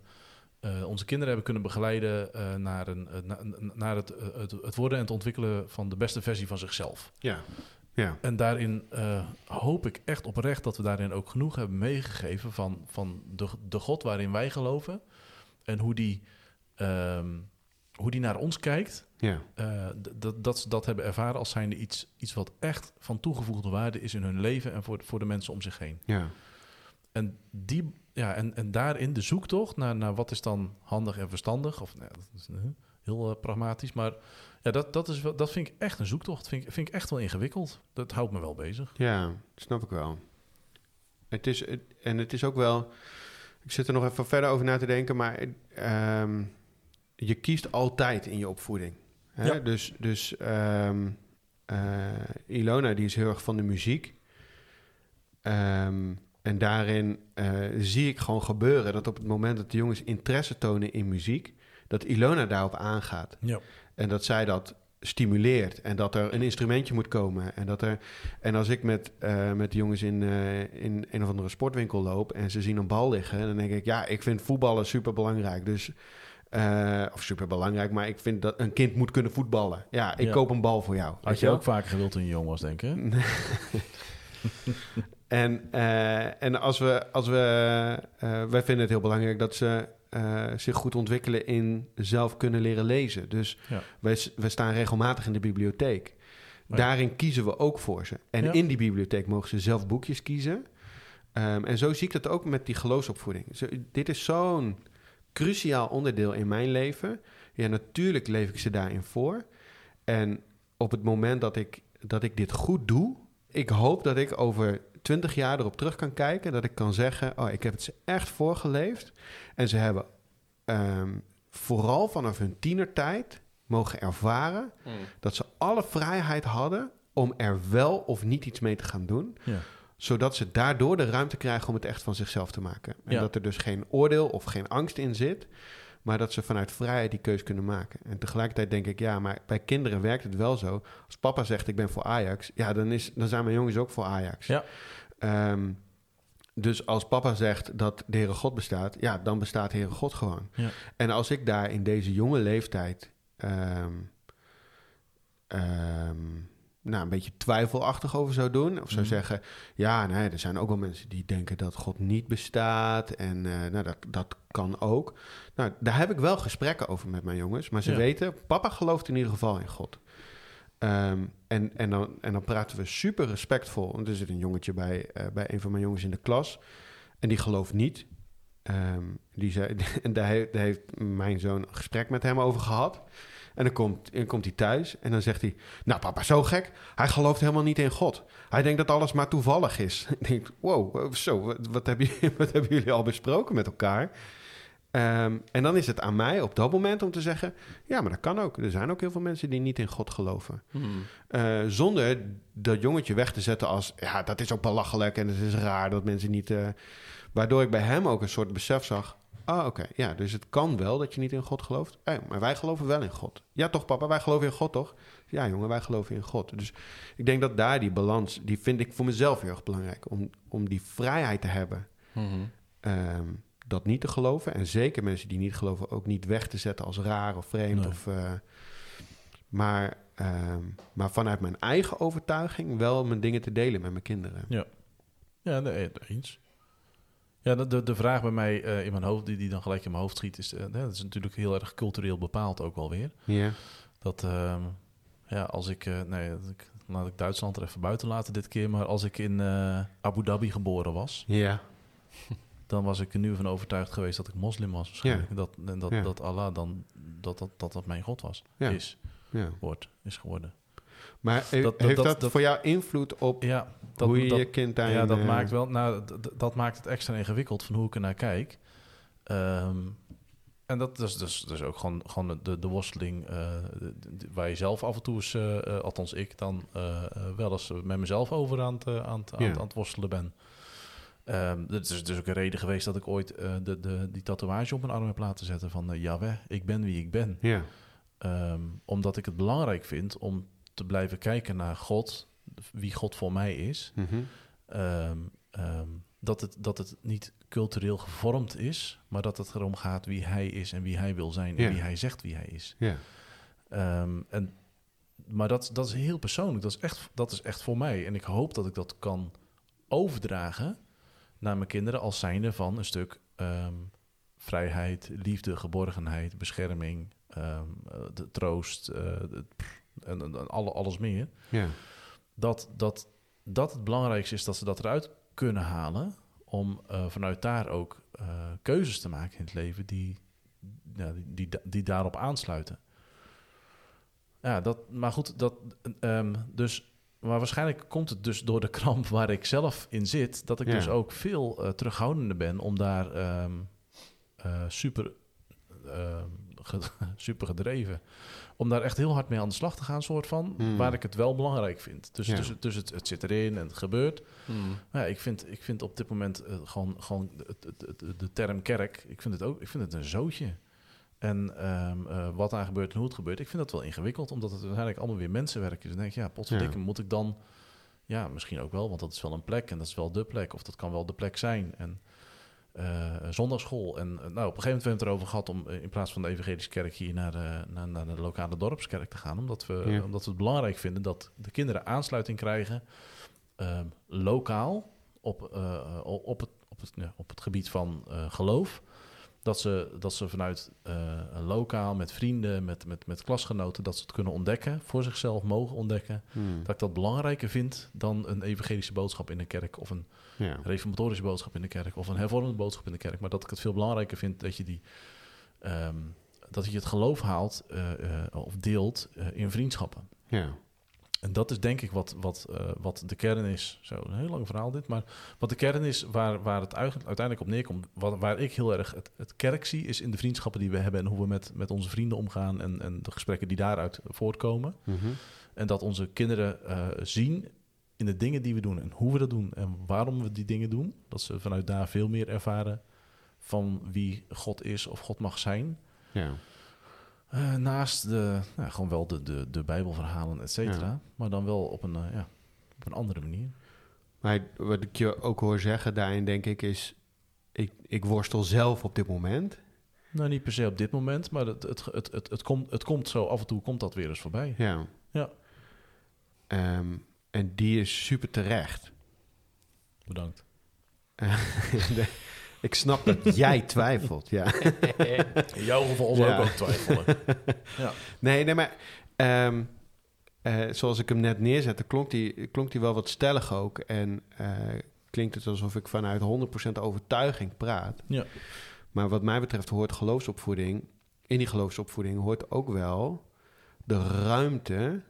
Speaker 1: eh, onze kinderen hebben kunnen begeleiden eh, naar, een, eh, na- na- naar het, het, het worden en het ontwikkelen van de beste versie van zichzelf.
Speaker 4: ja. ja.
Speaker 1: En daarin hoop ik echt oprecht dat we daarin ook genoeg hebben meegegeven van, van de, de God waarin wij geloven. En hoe die, ehm, hoe die naar ons kijkt.
Speaker 4: ja.
Speaker 1: dat, dat ze dat hebben ervaren als zijnde iets, iets wat echt van toegevoegde waarde is in hun leven en voor, voor de mensen om zich heen.
Speaker 4: ja.
Speaker 1: En, die, ja, en, en daarin de zoektocht naar, naar wat is dan handig en verstandig. Of nou, dat is eh, heel eh, pragmatisch. Maar ja, dat, dat, is wel, dat vind ik echt een zoektocht. Vind ik, vind ik echt wel ingewikkeld. Dat houdt me wel bezig.
Speaker 4: Ja, snap ik wel. Het is, het- en het is ook wel... Ik zit er nog even verder over na te denken, maar ehm, je kiest altijd in je opvoeding. Hè?
Speaker 1: Ja.
Speaker 4: Dus, dus ehm, eh, Ilona, die is heel erg van de muziek. Ehm, en daarin eh, zie ik gewoon gebeuren dat op het moment dat de jongens interesse tonen in muziek, dat Ilona daarop aangaat.
Speaker 1: Ja.
Speaker 4: En dat zij dat stimuleert. En dat er een instrumentje moet komen. En, dat er, en als ik met, eh, met de jongens in, eh, in een of andere sportwinkel loop en ze zien een bal liggen, dan denk ik, ja, ik vind voetballen super belangrijk. Dus, of super belangrijk, maar ik vind dat een kind moet kunnen voetballen. Ja, ik
Speaker 1: Ja.
Speaker 4: koop een bal voor jou.
Speaker 1: Had je ook vaker gewild toen je jong was, denk ik.
Speaker 4: En, eh, en als we, als we eh, wij vinden het heel belangrijk dat ze eh, zich goed ontwikkelen in zelf kunnen leren lezen. Dus
Speaker 1: Ja.
Speaker 4: wij, wij staan regelmatig in de bibliotheek.
Speaker 1: Ja.
Speaker 4: Daarin kiezen we ook voor ze. En
Speaker 1: Ja.
Speaker 4: in die bibliotheek mogen ze zelf boekjes kiezen. Ehm, en zo zie ik dat ook met die geloofsopvoeding. Zo, dit is zo'n cruciaal onderdeel in mijn leven. Ja, natuurlijk leef ik ze daarin voor. En op het moment dat ik, dat ik dit goed doe, ik hoop dat ik over twintig jaar erop terug kan kijken. Dat ik kan zeggen, oh, ik heb het ze echt voorgeleefd. En ze hebben ehm, vooral vanaf hun tienertijd mogen ervaren
Speaker 2: Mm.
Speaker 4: dat ze alle vrijheid hadden om er wel of niet iets mee te gaan doen.
Speaker 1: Ja.
Speaker 4: Zodat ze daardoor de ruimte krijgen om het echt van zichzelf te maken. En
Speaker 1: Ja.
Speaker 4: dat er dus geen oordeel of geen angst in zit. Maar dat ze vanuit vrijheid die keus kunnen maken. En tegelijkertijd denk ik, ja, maar bij kinderen werkt het wel zo. Als papa zegt, ik ben voor Ajax. Ja, dan, is, dan zijn mijn jongens ook voor Ajax.
Speaker 1: Ja.
Speaker 4: Ehm, dus als papa zegt dat de Heere God bestaat, ja, dan bestaat Heere God gewoon.
Speaker 1: Ja.
Speaker 4: En als ik daar in deze jonge leeftijd ehm, ehm, nou, een beetje twijfelachtig over zou doen, of zou
Speaker 1: Mhm.
Speaker 4: zeggen, ja, nee, er zijn ook wel mensen die denken dat God niet bestaat en eh, nou, dat, dat kan ook. Nou, daar heb ik wel gesprekken over met mijn jongens, maar ze
Speaker 1: Ja.
Speaker 4: weten, papa gelooft in ieder geval in God. Ehm, en, en, dan, en dan praten we super respectvol. Want er zit een jongetje bij, eh, bij een van mijn jongens in de klas. En die gelooft niet. Ehm, die zei, en daar heeft, daar heeft mijn zoon een gesprek met hem over gehad. En dan komt, dan komt hij thuis en dan zegt hij... Nou papa, zo gek. Hij gelooft helemaal niet in God. Hij denkt dat alles maar toevallig is. Ik denk, wow, zo, wat, wat, hebben, jullie- wat hebben jullie al besproken met elkaar? Ehm, en dan is het aan mij op dat moment om te zeggen... Ja, maar dat kan ook. Er zijn ook heel veel mensen die niet in God geloven.
Speaker 2: Mm.
Speaker 4: Eh, zonder dat jongetje weg te zetten als... ja, dat is ook belachelijk en het is raar dat mensen niet... eh, waardoor ik bij hem ook een soort besef zag... Ah, oké. Ja, dus het kan wel dat je niet in God gelooft. Eh, maar wij geloven wel in God. Ja, toch papa? Wij geloven in God, toch? Ja, jongen, wij geloven in God. Dus ik denk dat daar die balans, die vind ik voor mezelf heel erg belangrijk. Om, om die vrijheid te hebben
Speaker 2: Mhm.
Speaker 4: ehm, dat niet te geloven. En zeker mensen die niet geloven ook niet weg te zetten als raar of vreemd.
Speaker 1: Nee.
Speaker 4: Of, eh, maar, ehm, maar vanuit mijn eigen overtuiging wel mijn dingen te delen met mijn kinderen.
Speaker 1: Ja, nee, eens. Ja, de, de, de vraag bij mij eh, in mijn hoofd, die, die dan gelijk in mijn hoofd schiet, is... eh, ja, dat is natuurlijk heel erg cultureel bepaald ook wel weer.
Speaker 4: Ja,
Speaker 1: Dat, ehm, ja, als ik... eh, nee, dat ik, laat ik Duitsland er even buiten laten dit keer. Maar als ik in eh, Abu Dhabi geboren was...
Speaker 4: ja,
Speaker 1: dan was ik er nu van overtuigd geweest dat ik moslim was waarschijnlijk. Dat, en dat,
Speaker 4: Ja.
Speaker 1: dat Allah dan... Dat dat, dat dat mijn God was.
Speaker 4: Ja.
Speaker 1: Is, wordt, is geworden.
Speaker 4: Maar
Speaker 1: Dat-
Speaker 4: heeft dat, voor jou invloed op
Speaker 1: Ja, dat,
Speaker 4: hoe je je kind
Speaker 1: ja, dat
Speaker 4: eh,
Speaker 1: maakt wel, nou, dat maakt het extra ingewikkeld van hoe ik er naar kijk. Ehm, en dat is dus, dus ook gewoon, gewoon de, de worsteling eh, waar je zelf af en toe eens, eh, althans ik dan, wel eens met mezelf over aan het, aan het, aan het worstelen ben. Dat is dus ook een reden geweest dat ik ooit eh, de, de, die tatoeage op mijn arm heb laten zetten van uh, Jaweh, ik ben wie ik ben.
Speaker 4: Ja,
Speaker 1: Ehm, omdat ik het belangrijk vind om te blijven kijken naar God, wie God voor mij is.
Speaker 4: mhm.
Speaker 1: Ehm, dat, het, dat het niet cultureel gevormd is, maar dat het erom gaat wie hij is en wie hij wil zijn en
Speaker 4: Ja.
Speaker 1: wie hij zegt wie hij is.
Speaker 4: ja,
Speaker 1: en, maar dat, dat is heel persoonlijk, dat is, echt, dat is echt voor mij. En ik hoop dat ik dat kan overdragen naar mijn kinderen als zijnde van een stuk ehm, vrijheid, liefde, geborgenheid, bescherming, ehm, eh, de troost eh, de- pff, en, en, alle, alles meer
Speaker 4: ja,
Speaker 1: dat, dat, dat het belangrijkste is dat ze dat eruit kunnen halen. Om eh, vanuit daar ook keuzes te maken in het leven die, ja, die, die, die daarop aansluiten. Ja, dat, maar goed, dat, ehm, dus, maar waarschijnlijk komt het dus door de kramp waar ik zelf in zit, dat ik
Speaker 4: Ja.
Speaker 1: dus ook veel eh, terughoudender ben om daar ehm, eh, super, ehm, ge- super gedreven, om daar echt heel hard mee aan de slag te gaan, soort van,
Speaker 4: Hmm.
Speaker 1: waar ik het wel belangrijk vind. Dus,
Speaker 4: Ja.
Speaker 1: dus, dus het, het zit erin en het gebeurt.
Speaker 2: Mhm.
Speaker 1: Maar ja, ik vind, ik vind op dit moment eh, gewoon, gewoon het, het, het- de term kerk, ik vind het ook ik vind het een zootje. En ehm, eh, wat daar gebeurt en hoe het gebeurt, ik vind dat wel ingewikkeld, omdat het uiteindelijk allemaal weer mensenwerk is. Dan denk ik, ja, potverdikke, moet ik dan... Ja, misschien ook wel, want dat is wel een plek en dat is wel de plek. Of dat kan wel de plek zijn. En eh, zondagschool. En eh, nou, op een gegeven moment hebben we het erover gehad om in plaats van de evangelische kerk hier naar de, naar, naar de lokale dorpskerk te gaan. Omdat we,
Speaker 4: Ja.
Speaker 1: omdat we het belangrijk vinden dat de kinderen aansluiting krijgen ehm, lokaal op, op, het, op, het, ja, op het gebied van geloof. Dat ze, dat ze vanuit eh, een lokaal met vrienden, met, met, met klasgenoten, dat ze het kunnen ontdekken, voor zichzelf mogen ontdekken.
Speaker 4: Hmm.
Speaker 1: Dat ik dat belangrijker vind dan een evangelische boodschap in de kerk of een
Speaker 4: ja,
Speaker 1: reformatorische boodschap in de kerk of een hervormende boodschap in de kerk. Maar dat ik het veel belangrijker vind dat je die ehm, dat je het geloof haalt eh, eh, of deelt in vriendschappen.
Speaker 4: ja,
Speaker 1: En dat is denk ik wat, wat, eh, wat de kern is. Zo, een heel lang verhaal dit. Maar wat de kern is waar, waar het uite- uiteindelijk op neerkomt. Wat, waar ik heel erg het, het kerk zie, is in de vriendschappen die we hebben. En hoe we met, met onze vrienden omgaan. En, en de gesprekken die daaruit voortkomen.
Speaker 4: mhm.
Speaker 1: En dat onze kinderen eh, zien in de dingen die we doen. En hoe we dat doen. En waarom we die dingen doen. Dat ze vanuit daar veel meer ervaren van wie God is of God mag zijn.
Speaker 4: ja.
Speaker 1: Eh, naast de, nou, gewoon wel de, de, de Bijbelverhalen, et cetera.
Speaker 4: Ja.
Speaker 1: Maar dan wel op een, eh, ja, op een andere manier.
Speaker 4: Maar wat ik je ook hoor zeggen daarin, denk ik, is... Ik, ik worstel zelf op dit moment.
Speaker 1: Nou, niet per se op dit moment, maar het, het, het, het, het, komt, het komt zo, af en toe komt dat weer eens voorbij.
Speaker 4: Ja.
Speaker 1: Ja.
Speaker 4: Ehm, en die is super terecht.
Speaker 1: Bedankt.
Speaker 4: Ik snap dat jij twijfelt, ja.
Speaker 1: In jouw geval
Speaker 4: Ja.
Speaker 1: zou ik ook twijfelen.
Speaker 4: Nee, nee, maar ehm, eh, zoals ik hem net neerzette, klonk die, klonk die wel wat stellig ook. En eh, klinkt het alsof ik vanuit 100% overtuiging praat.
Speaker 1: Ja.
Speaker 4: Maar wat mij betreft hoort geloofsopvoeding, in die geloofsopvoeding hoort ook wel de ruimte.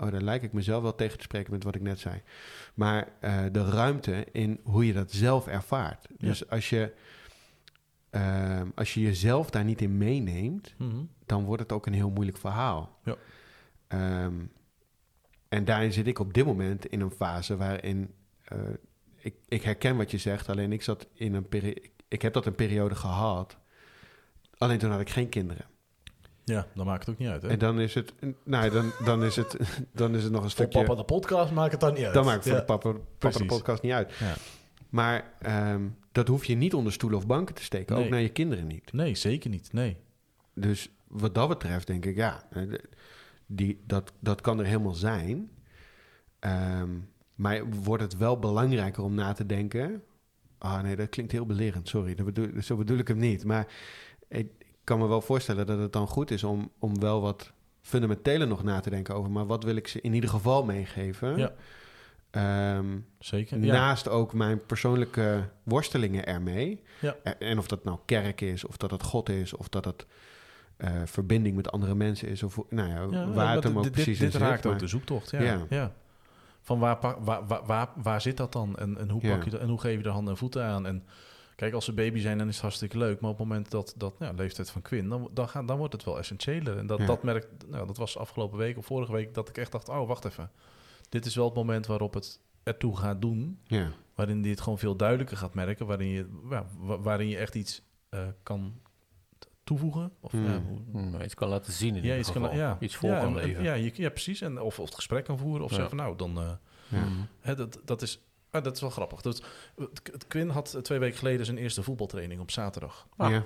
Speaker 4: Oh, daar lijk ik mezelf wel tegen te spreken met wat ik net zei. Maar eh, de ruimte in hoe je dat zelf ervaart.
Speaker 1: Ja.
Speaker 4: Dus als je, ehm, als je jezelf daar niet in meeneemt,
Speaker 1: Mhm.
Speaker 4: dan wordt het ook een heel moeilijk verhaal.
Speaker 1: Ja.
Speaker 4: Ehm, en daarin zit ik op dit moment in een fase waarin eh, ik, ik herken wat je zegt, alleen ik zat in een periode. Ik heb dat een periode gehad Alleen toen had ik geen kinderen.
Speaker 1: Ja, dan maakt het ook niet uit. Hè?
Speaker 4: En dan is het, nou, dan, dan is het, dan is het nog een
Speaker 1: Voor
Speaker 4: stukje.
Speaker 1: papa de podcast maakt het dan niet uit.
Speaker 4: Dan maakt het voor
Speaker 1: Ja.
Speaker 4: de papa, papa de podcast niet uit.
Speaker 1: Ja.
Speaker 4: Maar ehm, dat hoef je niet onder stoelen of banken te steken. Ook naar je kinderen niet.
Speaker 1: Nee, zeker niet. Nee.
Speaker 4: Dus wat dat betreft denk ik, ja, eh, die, dat, dat kan er helemaal zijn. Ehm, maar wordt het wel belangrijker om na te denken... Ah nee, dat klinkt heel belerend, sorry. Dat bedoel, zo bedoel ik hem niet. Maar ik kan me wel voorstellen dat het dan goed is om, om wel wat fundamenteler nog na te denken over... maar wat wil ik ze in ieder geval meegeven?
Speaker 1: Ja.
Speaker 4: Ehm,
Speaker 1: Zeker. Ja.
Speaker 4: Naast ook mijn persoonlijke worstelingen ermee.
Speaker 1: Ja.
Speaker 4: En- of dat nou kerk is, of dat het God is, of dat het eh, verbinding met andere mensen is, of nou ja,
Speaker 1: Ja,
Speaker 4: waar het hem
Speaker 1: dit-
Speaker 4: ook
Speaker 1: dit,
Speaker 4: precies
Speaker 1: dit
Speaker 4: in
Speaker 1: raakt ook de zoektocht. Ja.
Speaker 4: Ja.
Speaker 1: Van waar, waar, waar, waar, waar zit dat dan? En, en, hoe pak je dat, en hoe geef je er handen en voeten aan? En kijk, als ze baby zijn, dan is het hartstikke leuk. Maar op het moment dat, dat ja, leeftijd van Quinn, dan, dan, gaat, dan wordt het wel essentiëler. En dat,
Speaker 4: Ja.
Speaker 1: dat merk nou, dat was afgelopen week of vorige week, dat ik echt dacht, oh, wacht even. Dit is wel het moment waarop het ertoe gaat doen.
Speaker 4: Ja,
Speaker 1: Waarin je het gewoon veel duidelijker gaat merken. Waarin je, ja, wa- waarin je echt iets eh, kan toevoegen. Of,
Speaker 4: Hmm.
Speaker 1: ja, hoe-
Speaker 2: Hmm, iets kan laten zien in
Speaker 1: ja,
Speaker 2: ieder
Speaker 1: iets,
Speaker 2: geval.
Speaker 1: kan, ja.
Speaker 2: iets voor
Speaker 1: ja,
Speaker 2: kan
Speaker 1: en-
Speaker 2: leven.
Speaker 1: Ja, je, ja, precies. En, of, of het gesprek kan voeren. Of
Speaker 2: Ja.
Speaker 1: zeggen van nou, dan... eh,
Speaker 4: ja.
Speaker 1: Hè, dat, dat, is, ah, dat is wel grappig. Dat, Quinn had eh, twee weken geleden zijn eerste voetbaltraining op zaterdag.
Speaker 2: Ah.
Speaker 4: ja.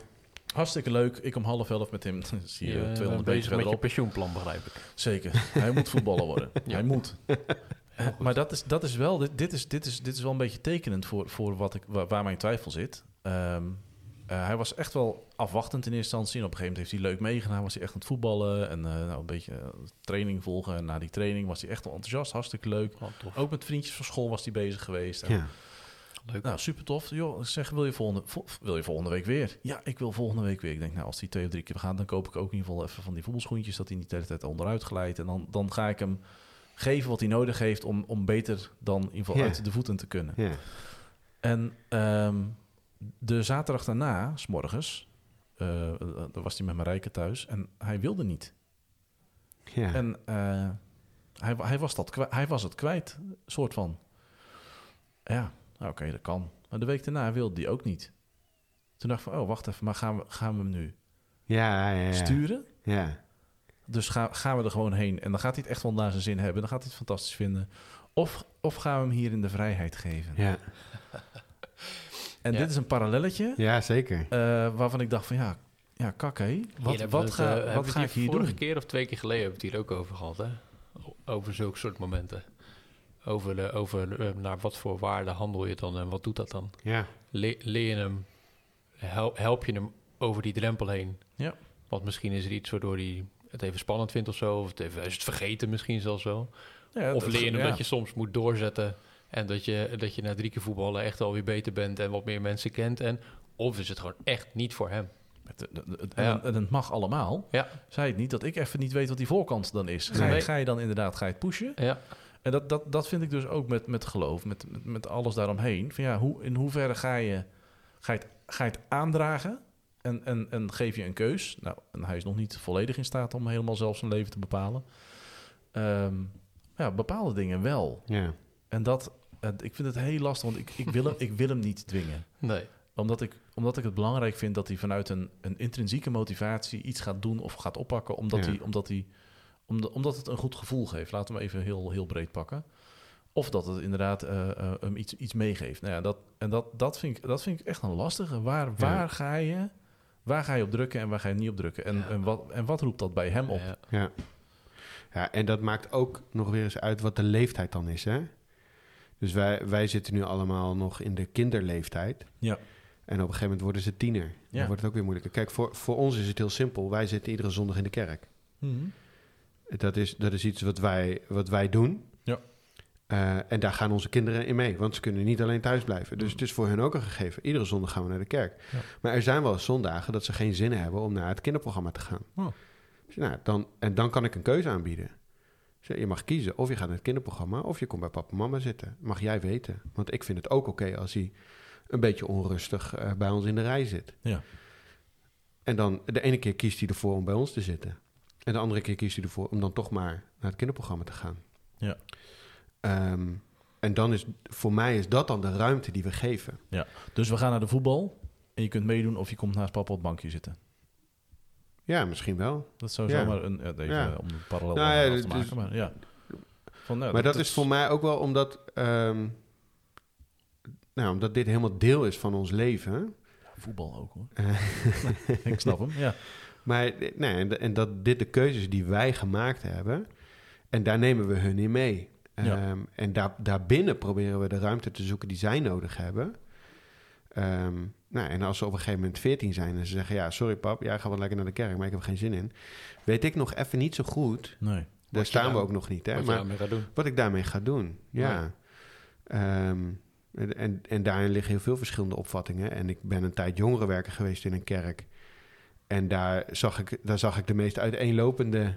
Speaker 1: Hartstikke leuk. Ik om half elf met hem. Zie je,
Speaker 2: bent
Speaker 1: 200 meter
Speaker 2: bezig met je
Speaker 1: verderop.
Speaker 2: pensioenplan, begrijp ik.
Speaker 1: Zeker. Hij moet voetballer worden.
Speaker 2: Ja.
Speaker 1: Hij moet.
Speaker 2: Goed.
Speaker 1: Maar dat is, dat is wel, dit, dit, is, dit, is, dit is wel een beetje tekenend voor, voor wat ik, waar, waar mijn twijfel zit. Ehm, eh, hij was echt wel afwachtend in eerste instantie. En op een gegeven moment heeft hij leuk meegedaan. Was hij echt aan het voetballen en eh, nou, een beetje eh, training volgen. En na die training was hij echt wel enthousiast. Hartstikke leuk.
Speaker 2: Oh.
Speaker 1: Ook met vriendjes van school was hij bezig geweest. En,
Speaker 4: ja.
Speaker 2: Leuk.
Speaker 1: Nou, super tof. Joh, ik zeg, wil je, volgende, vo- wil je volgende week weer? Ja, ik wil volgende week weer. Ik denk, nou, als die twee of drie keer gaat, dan koop ik ook in ieder geval even van die voetbalschoentjes, dat hij niet de hele tijd onderuit glijdt. En dan, dan ga ik hem geven wat hij nodig heeft om, om beter dan in ieder geval
Speaker 4: Ja.
Speaker 1: uit de voeten te kunnen.
Speaker 4: ja.
Speaker 1: En ehm, de zaterdag daarna, s morgens, dan was hij met Marijke thuis en hij wilde niet.
Speaker 4: ja.
Speaker 1: En eh, hij, hij, was dat hij was het kwijt, soort van. Ja, oké, dat kan. Maar de week daarna wilde hij ook niet. Toen dacht ik van, oh, wacht even, maar gaan we, gaan we hem nu
Speaker 4: ja, ja, ja.
Speaker 1: sturen?
Speaker 4: Ja,
Speaker 1: Dus ga, gaan we er gewoon heen. En dan gaat hij het echt wel naar zijn zin hebben. Dan gaat hij het fantastisch vinden. Of, of gaan we hem hier in de vrijheid geven?
Speaker 4: ja.
Speaker 1: En
Speaker 2: Ja.
Speaker 1: dit is een parallelletje
Speaker 4: ja, zeker.
Speaker 1: eh, waarvan ik dacht van, ja, ja kak hé.
Speaker 2: Hier
Speaker 1: Wat, wat ga,
Speaker 2: eh,
Speaker 1: wat ga ik hier
Speaker 2: vorige
Speaker 1: doen?
Speaker 2: keer of twee keer geleden hebben we het hier ook over gehad, hè? Over zulke soort momenten. Over, de, over eh, naar wat voor waarde handel je dan en wat doet dat dan?
Speaker 4: Ja,
Speaker 2: Le- leer je hem, hel- help je hem over die drempel heen?
Speaker 1: Ja.
Speaker 2: Want misschien is er iets waardoor hij het even spannend vindt of zo. Of het even, is het vergeten misschien zelfs wel.
Speaker 1: Ja,
Speaker 2: Of leer je hem
Speaker 1: ja.
Speaker 2: dat je soms moet doorzetten. En dat je, dat je na drie keer voetballen echt alweer beter bent en wat meer mensen kent. En, of is het gewoon echt niet voor hem?
Speaker 1: Het, het- het-
Speaker 2: Ja.
Speaker 1: en, en het mag allemaal.
Speaker 2: Ja.
Speaker 1: Zei het niet dat ik even niet weet wat die voorkant dan is. Ga,
Speaker 2: Nee.
Speaker 1: ga je dan inderdaad ga je het pushen?
Speaker 2: Ja,
Speaker 1: En dat, dat, dat vind ik dus ook met, met geloof, met, met, met alles daaromheen. Van ja, hoe, in hoeverre ga je, ga je, het, ga je het aandragen en, en, en geef je een keus? Nou, en hij is nog niet volledig in staat om helemaal zelf zijn leven te bepalen. Ehm, ja, bepaalde dingen wel.
Speaker 4: ja.
Speaker 1: En dat, ik vind het heel lastig, want ik, ik, wil hem, ik wil hem niet dwingen
Speaker 2: nee.
Speaker 1: omdat ik, omdat ik het belangrijk vind dat hij vanuit een, een intrinsieke motivatie iets gaat doen of gaat oppakken, omdat,
Speaker 4: Ja.
Speaker 1: hij, omdat, hij, omdat, omdat het een goed gevoel geeft. Laten we hem even heel, heel breed pakken. Of dat het inderdaad eh, eh, hem iets, iets meegeeft. Nou ja, dat, en dat, dat, vind ik, dat vind ik echt een lastige. Waar, waar, ga je, waar ga je op drukken en waar ga je niet op drukken? En,
Speaker 2: Ja.
Speaker 1: en, wat, en wat roept dat bij hem op?
Speaker 2: Ja.
Speaker 4: Ja. ja, en dat maakt ook nog weer eens uit wat de leeftijd dan is, hè? Dus wij, wij zitten nu allemaal nog in de kinderleeftijd.
Speaker 1: Ja.
Speaker 4: En op een gegeven moment worden ze tiener.
Speaker 1: Ja.
Speaker 4: Dan wordt het ook weer moeilijker. Kijk, voor, voor ons is het heel simpel. Wij zitten iedere zondag in de kerk.
Speaker 1: Mhm.
Speaker 4: Dat is, dat is iets wat wij, wat wij doen.
Speaker 1: Ja.
Speaker 4: Eh, en daar gaan onze kinderen in mee, want ze kunnen niet alleen thuis blijven. Dus het is voor hen ook een gegeven. Iedere zondag gaan we naar de kerk.
Speaker 1: Ja.
Speaker 4: Maar er zijn wel zondagen dat ze geen zin hebben om naar het kinderprogramma te gaan.
Speaker 1: Oh.
Speaker 4: Dus, nou, dan, en dan kan ik een keuze aanbieden. Je mag kiezen of je gaat naar het kinderprogramma of je komt bij papa en mama zitten. Mag jij weten. Want ik vind het ook oké als hij een beetje onrustig eh, bij ons in de rij zit.
Speaker 1: Ja.
Speaker 4: En dan de ene keer kiest hij ervoor om bij ons te zitten. En de andere keer kiest hij ervoor om dan toch maar naar het kinderprogramma te gaan.
Speaker 1: Ja.
Speaker 4: Ehm, en dan is voor mij is dat dan de ruimte die we geven.
Speaker 1: Dus we gaan naar de voetbal en je kunt meedoen of je komt naast papa op het bankje zitten.
Speaker 4: Ja, misschien wel.
Speaker 1: Dat zou
Speaker 4: Ja.
Speaker 1: zomaar een, even
Speaker 4: Ja.
Speaker 1: om een parallel
Speaker 4: Nou ja,
Speaker 1: te maken. Maar ja. Van, nou,
Speaker 4: maar dat, is voor mij ook wel omdat... ehm, nou, omdat dit helemaal deel is van ons leven.
Speaker 1: Voetbal ook hoor.
Speaker 4: Eh,
Speaker 1: ik snap hem, ja.
Speaker 4: Maar eh, nee, en, en dat dit de keuzes die wij gemaakt hebben... en daar nemen we hun in mee. Ehm, en daar, daarbinnen proberen we de ruimte te zoeken die zij nodig hebben. Ehm, nou, en als ze op een gegeven moment 14 zijn en ze zeggen... ja, sorry pap, jij gaat wel lekker naar de kerk, maar ik heb er geen zin in. Weet ik nog even niet zo goed.
Speaker 1: Nee.
Speaker 4: Daar staan we ook nog niet. Hè?
Speaker 2: Wat
Speaker 4: Maar wat ik daarmee ga doen, ja.
Speaker 2: Ja.
Speaker 4: Ehm, en, en, daarin liggen heel veel verschillende opvattingen. En ik ben een tijd jongerenwerker geweest in een kerk. En daar zag ik, daar zag ik de meest uiteenlopende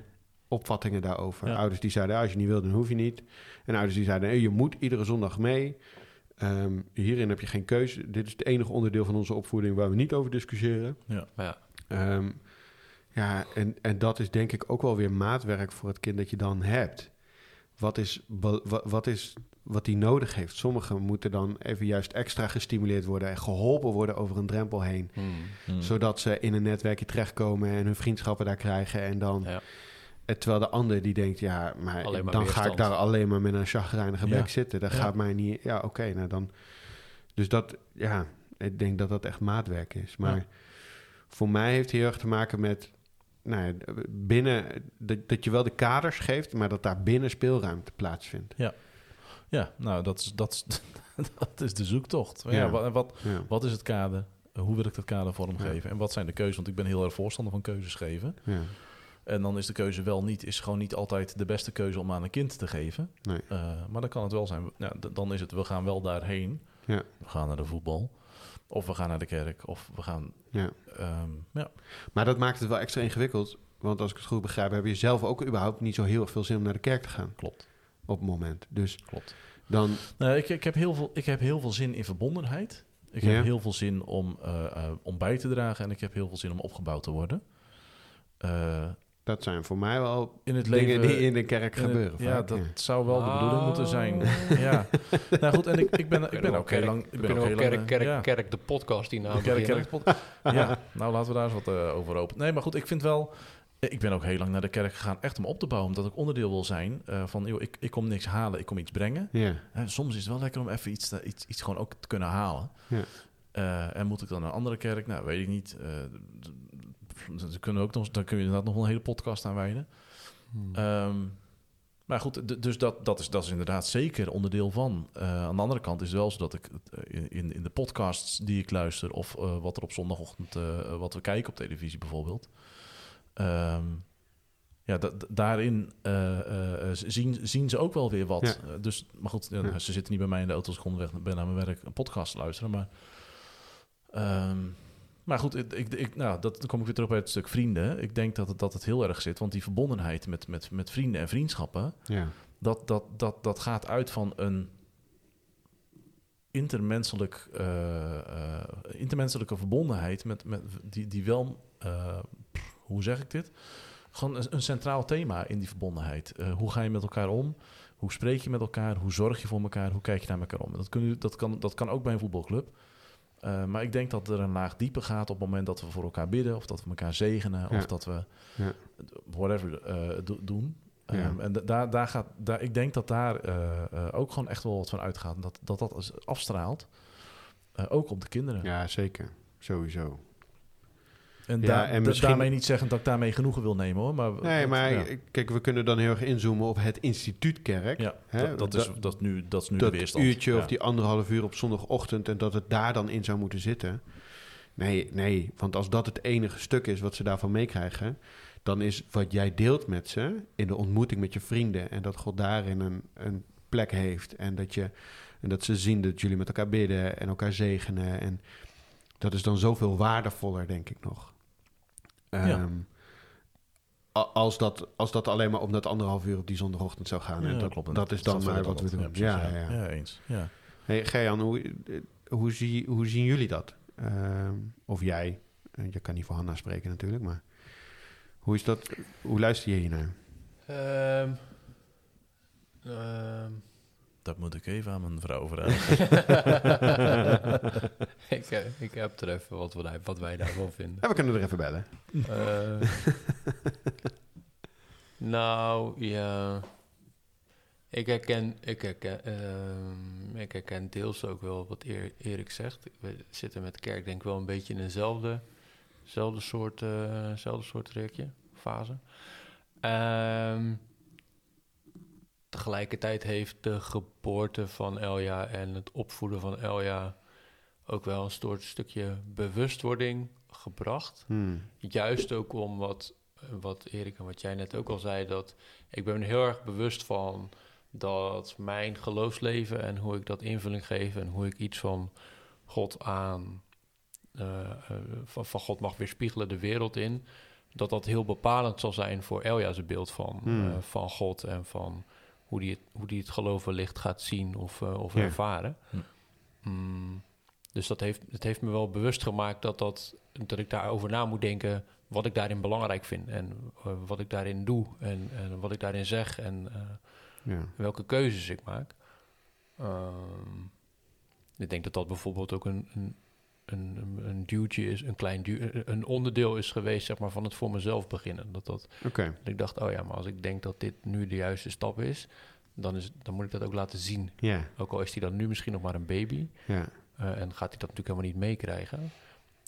Speaker 4: opvattingen daarover.
Speaker 1: Ja.
Speaker 4: Ouders die zeiden, "Ah, als je niet wil, dan hoef je niet. En ouders die zeiden, "Hey, je moet iedere zondag mee. Ehm, hierin heb je geen keuze. Dit is het enige onderdeel van onze opvoeding waar we niet over discussiëren.
Speaker 2: Maar ja,
Speaker 4: Ehm, ja, en, en dat is denk ik ook wel weer maatwerk voor het kind dat je dan hebt. Wat is wa- wa- wat, is wat die nodig heeft? Sommigen moeten dan even juist extra gestimuleerd worden en geholpen worden over een drempel heen.
Speaker 2: hmm.
Speaker 1: Hmm.
Speaker 4: Zodat ze in een netwerkje terechtkomen en hun vriendschappen daar krijgen. En dan,
Speaker 2: ja.
Speaker 4: Eh, terwijl de ander die denkt, ja, maar, dan ga ik daar alleen maar met een chagrijnige
Speaker 1: Ja.
Speaker 4: bek zitten. Dat
Speaker 1: Ja.
Speaker 4: gaat mij niet, ja, oké, nou dan. Dus dat, ja, ik denk dat dat echt maatwerk is. Maar
Speaker 1: Ja.
Speaker 4: voor mij heeft het heel erg te maken met nou ja, binnen dat, dat je wel de kaders geeft, maar dat daar binnen speelruimte plaatsvindt.
Speaker 1: Ja, nou, dat is, dat is, dat is de zoektocht. Ja.
Speaker 4: Ja.
Speaker 1: wat, wat,
Speaker 4: Ja.
Speaker 1: wat is het kader? Hoe wil ik dat kader vormgeven? En wat zijn de keuzes? Want ik ben heel erg voorstander van keuzes geven.
Speaker 4: Ja.
Speaker 1: En dan is de keuze wel niet, is gewoon niet altijd de beste keuze om aan een kind te geven.
Speaker 4: Nee.
Speaker 1: Eh, maar dan kan het wel zijn, ja, dan is het, we gaan wel daarheen.
Speaker 4: Ja.
Speaker 1: We gaan naar de voetbal. Of we gaan naar de kerk. Of we gaan,
Speaker 4: Ja.
Speaker 1: ehm, ja.
Speaker 4: Maar dat maakt het wel extra ingewikkeld. Want als ik het goed begrijp, heb je zelf ook überhaupt niet zo heel erg veel zin om naar de kerk te gaan
Speaker 1: Klopt,
Speaker 4: op het moment. Dus
Speaker 1: klopt.
Speaker 4: dan,
Speaker 1: Nou, ik, ik, heb heel veel, ik heb heel veel zin in verbondenheid. Ik
Speaker 4: Ja.
Speaker 1: heb heel veel zin om, eh, om bij te dragen. En ik heb heel veel zin om opgebouwd te worden. Eh,
Speaker 4: dat zijn voor mij wel
Speaker 1: in het
Speaker 4: dingen
Speaker 1: leven...
Speaker 4: die in de kerk
Speaker 1: in het-
Speaker 4: gebeuren.
Speaker 1: ja, dat
Speaker 4: ja.
Speaker 1: zou wel de bedoeling moeten zijn.
Speaker 2: Oh.
Speaker 1: Ja. Nou goed, en ik, ik ben, ik ben ook heel
Speaker 2: kerk-
Speaker 1: lang... Ik ben
Speaker 2: kunnen
Speaker 1: ook
Speaker 2: kerk,
Speaker 1: lang,
Speaker 2: kerk,
Speaker 1: ja.
Speaker 2: kerk, de podcast die nou
Speaker 1: Kerk, kerk, pod- ja, nou laten we daar eens wat eh, over open. Nee, maar goed, ik vind wel... Ik ben ook heel lang naar de kerk gegaan, echt om op te bouwen. Omdat ik onderdeel wil zijn eh, van... Joh, ik, ik kom niks halen, ik kom iets brengen.
Speaker 4: Ja,
Speaker 1: En soms is het wel lekker om even iets, te- iets, iets gewoon ook te kunnen halen.
Speaker 4: Ja.
Speaker 1: Eh, en moet ik dan naar een andere kerk? Nou, weet ik niet. D- kunnen we ook nog, daar kun je inderdaad nog een hele podcast aan wijden.
Speaker 2: Hmm.
Speaker 1: Ehm, maar goed, dus dat, dat, is, dat is inderdaad zeker onderdeel van. Eh, aan de andere kant is het wel zo dat ik eh, in, in de podcasts die ik luister... of eh, wat er op zondagochtend, wat we kijken op televisie bijvoorbeeld... ehm, ja, da- da- daarin zien, zien ze ook wel weer wat.
Speaker 4: Ja.
Speaker 1: Dus, maar goed, ja,
Speaker 4: Ja.
Speaker 1: ze zitten niet bij mij in de auto als ik onderweg ben naar mijn werk een podcast te luisteren. Maar, ehm, maar goed, ik, ik, nou, dat, dan kom ik weer terug bij het stuk vrienden. Ik denk dat het, dat het heel erg zit, want die verbondenheid met, met, met vrienden en vriendschappen,
Speaker 4: ja,
Speaker 1: dat, dat, dat, dat gaat uit van een intermenselijk, eh, eh, intermenselijke verbondenheid met, met die, die wel, eh, pff, hoe zeg ik dit? Gewoon een, een centraal thema in die verbondenheid. Hoe ga je met elkaar om? Hoe spreek je met elkaar? Hoe zorg je voor elkaar? Hoe kijk je naar elkaar om? Dat, kun je, dat, kan, dat kan ook bij een voetbalclub. Eh, maar ik denk dat er een laag dieper gaat op het moment dat we voor elkaar bidden, of dat we elkaar zegenen,
Speaker 4: Ja.
Speaker 1: of dat we
Speaker 4: Ja.
Speaker 1: whatever eh, do- doen.
Speaker 4: Ja.
Speaker 1: Ehm, en da- daar, daar gaat, daar, ik denk dat daar eh, ook gewoon echt wel wat van uitgaat. en Dat dat, dat als- afstraalt. ook op de kinderen.
Speaker 4: ja, zeker. Sowieso.
Speaker 1: En,
Speaker 4: Ja,
Speaker 1: daar-
Speaker 4: en
Speaker 1: da-
Speaker 4: misschien-
Speaker 1: daarmee niet zeggen dat ik daarmee genoegen wil nemen hoor. Maar,
Speaker 4: Nee,
Speaker 1: dat-
Speaker 4: maar
Speaker 1: ja.
Speaker 4: kijk, we kunnen dan heel erg inzoomen op het instituut kerk.
Speaker 1: Ja,
Speaker 4: Hè,
Speaker 1: dat, is,
Speaker 4: dat-
Speaker 1: nu, dat is nu
Speaker 4: dat
Speaker 1: de weerstand.
Speaker 4: uurtje
Speaker 1: ja.
Speaker 4: of die anderhalf uur op zondagochtend en dat het daar dan in zou moeten zitten. Nee, nee, want als dat het enige stuk is wat ze daarvan meekrijgen, dan is wat jij deelt met ze in de ontmoeting met je vrienden en dat God daarin een, een plek heeft en dat, je, en dat ze zien dat jullie met elkaar bidden en elkaar zegenen. En dat is dan zoveel waardevoller, denk ik nog.
Speaker 1: Ja.
Speaker 4: Ehm, als, dat, als dat alleen maar om dat anderhalf uur op die zondagochtend zou gaan.
Speaker 1: Ja,
Speaker 4: en dat,
Speaker 1: klopt.
Speaker 4: dat is dan maar wat we doen. Ja,
Speaker 1: precies,
Speaker 4: ja, ja.
Speaker 1: ja, eens. Ja.
Speaker 4: Hey, Gejan, hoe, hoe, zie, hoe zien jullie dat? Ehm, of jij? Eh, Je kan niet voor Hanna spreken natuurlijk, maar hoe is dat? Hoe luister je hier naar?
Speaker 2: Ehm, ehm,
Speaker 1: Dat moet ik even aan mijn vrouw vragen.
Speaker 2: ik, eh, ik heb er even wat, wij- wat wij daarvan vinden.
Speaker 4: Ja, we kunnen er even bellen.
Speaker 2: Eh, nou, ja. Ik herken, ik, herken, ehm, ik herken deels ook wel wat Erik zegt. We zitten met de kerk denk ik wel een beetje in eenzelfde zelfde soort, eh zelfde soort fase. Ehm, tegelijkertijd heeft de geboorte van Elja en het opvoeden van Elja ook wel een soort stukje bewustwording gebracht.
Speaker 4: Hmm.
Speaker 2: Juist ook om wat, wat Erik en wat jij net ook al zei, dat ik ben heel erg bewust van dat mijn geloofsleven en hoe ik dat invulling geef en hoe ik iets van God aan, eh, eh, van, van God mag weerspiegelen de wereld in, dat dat heel bepalend zal zijn voor Elja's beeld van,
Speaker 4: Hmm.
Speaker 2: eh, van God en van hoe die het, hoe die het geloof wellicht gaat zien of, eh, of
Speaker 4: Ja.
Speaker 2: ervaren.
Speaker 1: Hm.
Speaker 2: Mm, dus dat heeft, het heeft me wel bewust gemaakt dat, dat, dat ik daarover na moet denken wat ik daarin belangrijk vind en eh, wat ik daarin doe en, en wat ik daarin zeg en eh,
Speaker 4: Ja.
Speaker 2: welke keuzes ik maak. Ehm, ik denk dat dat bijvoorbeeld ook een, een, een, een duwtje is, een klein duw, een onderdeel is geweest zeg maar, van het voor mezelf beginnen. Dat, dat,
Speaker 4: Oké.
Speaker 2: dat ik dacht, oh ja, maar als ik denk dat dit nu de juiste stap is, dan, is, dan moet ik dat ook laten zien.
Speaker 4: Ja.
Speaker 2: Ook al is hij dan nu misschien nog maar een baby.
Speaker 4: Ja.
Speaker 2: eh, en gaat hij dat natuurlijk helemaal niet meekrijgen.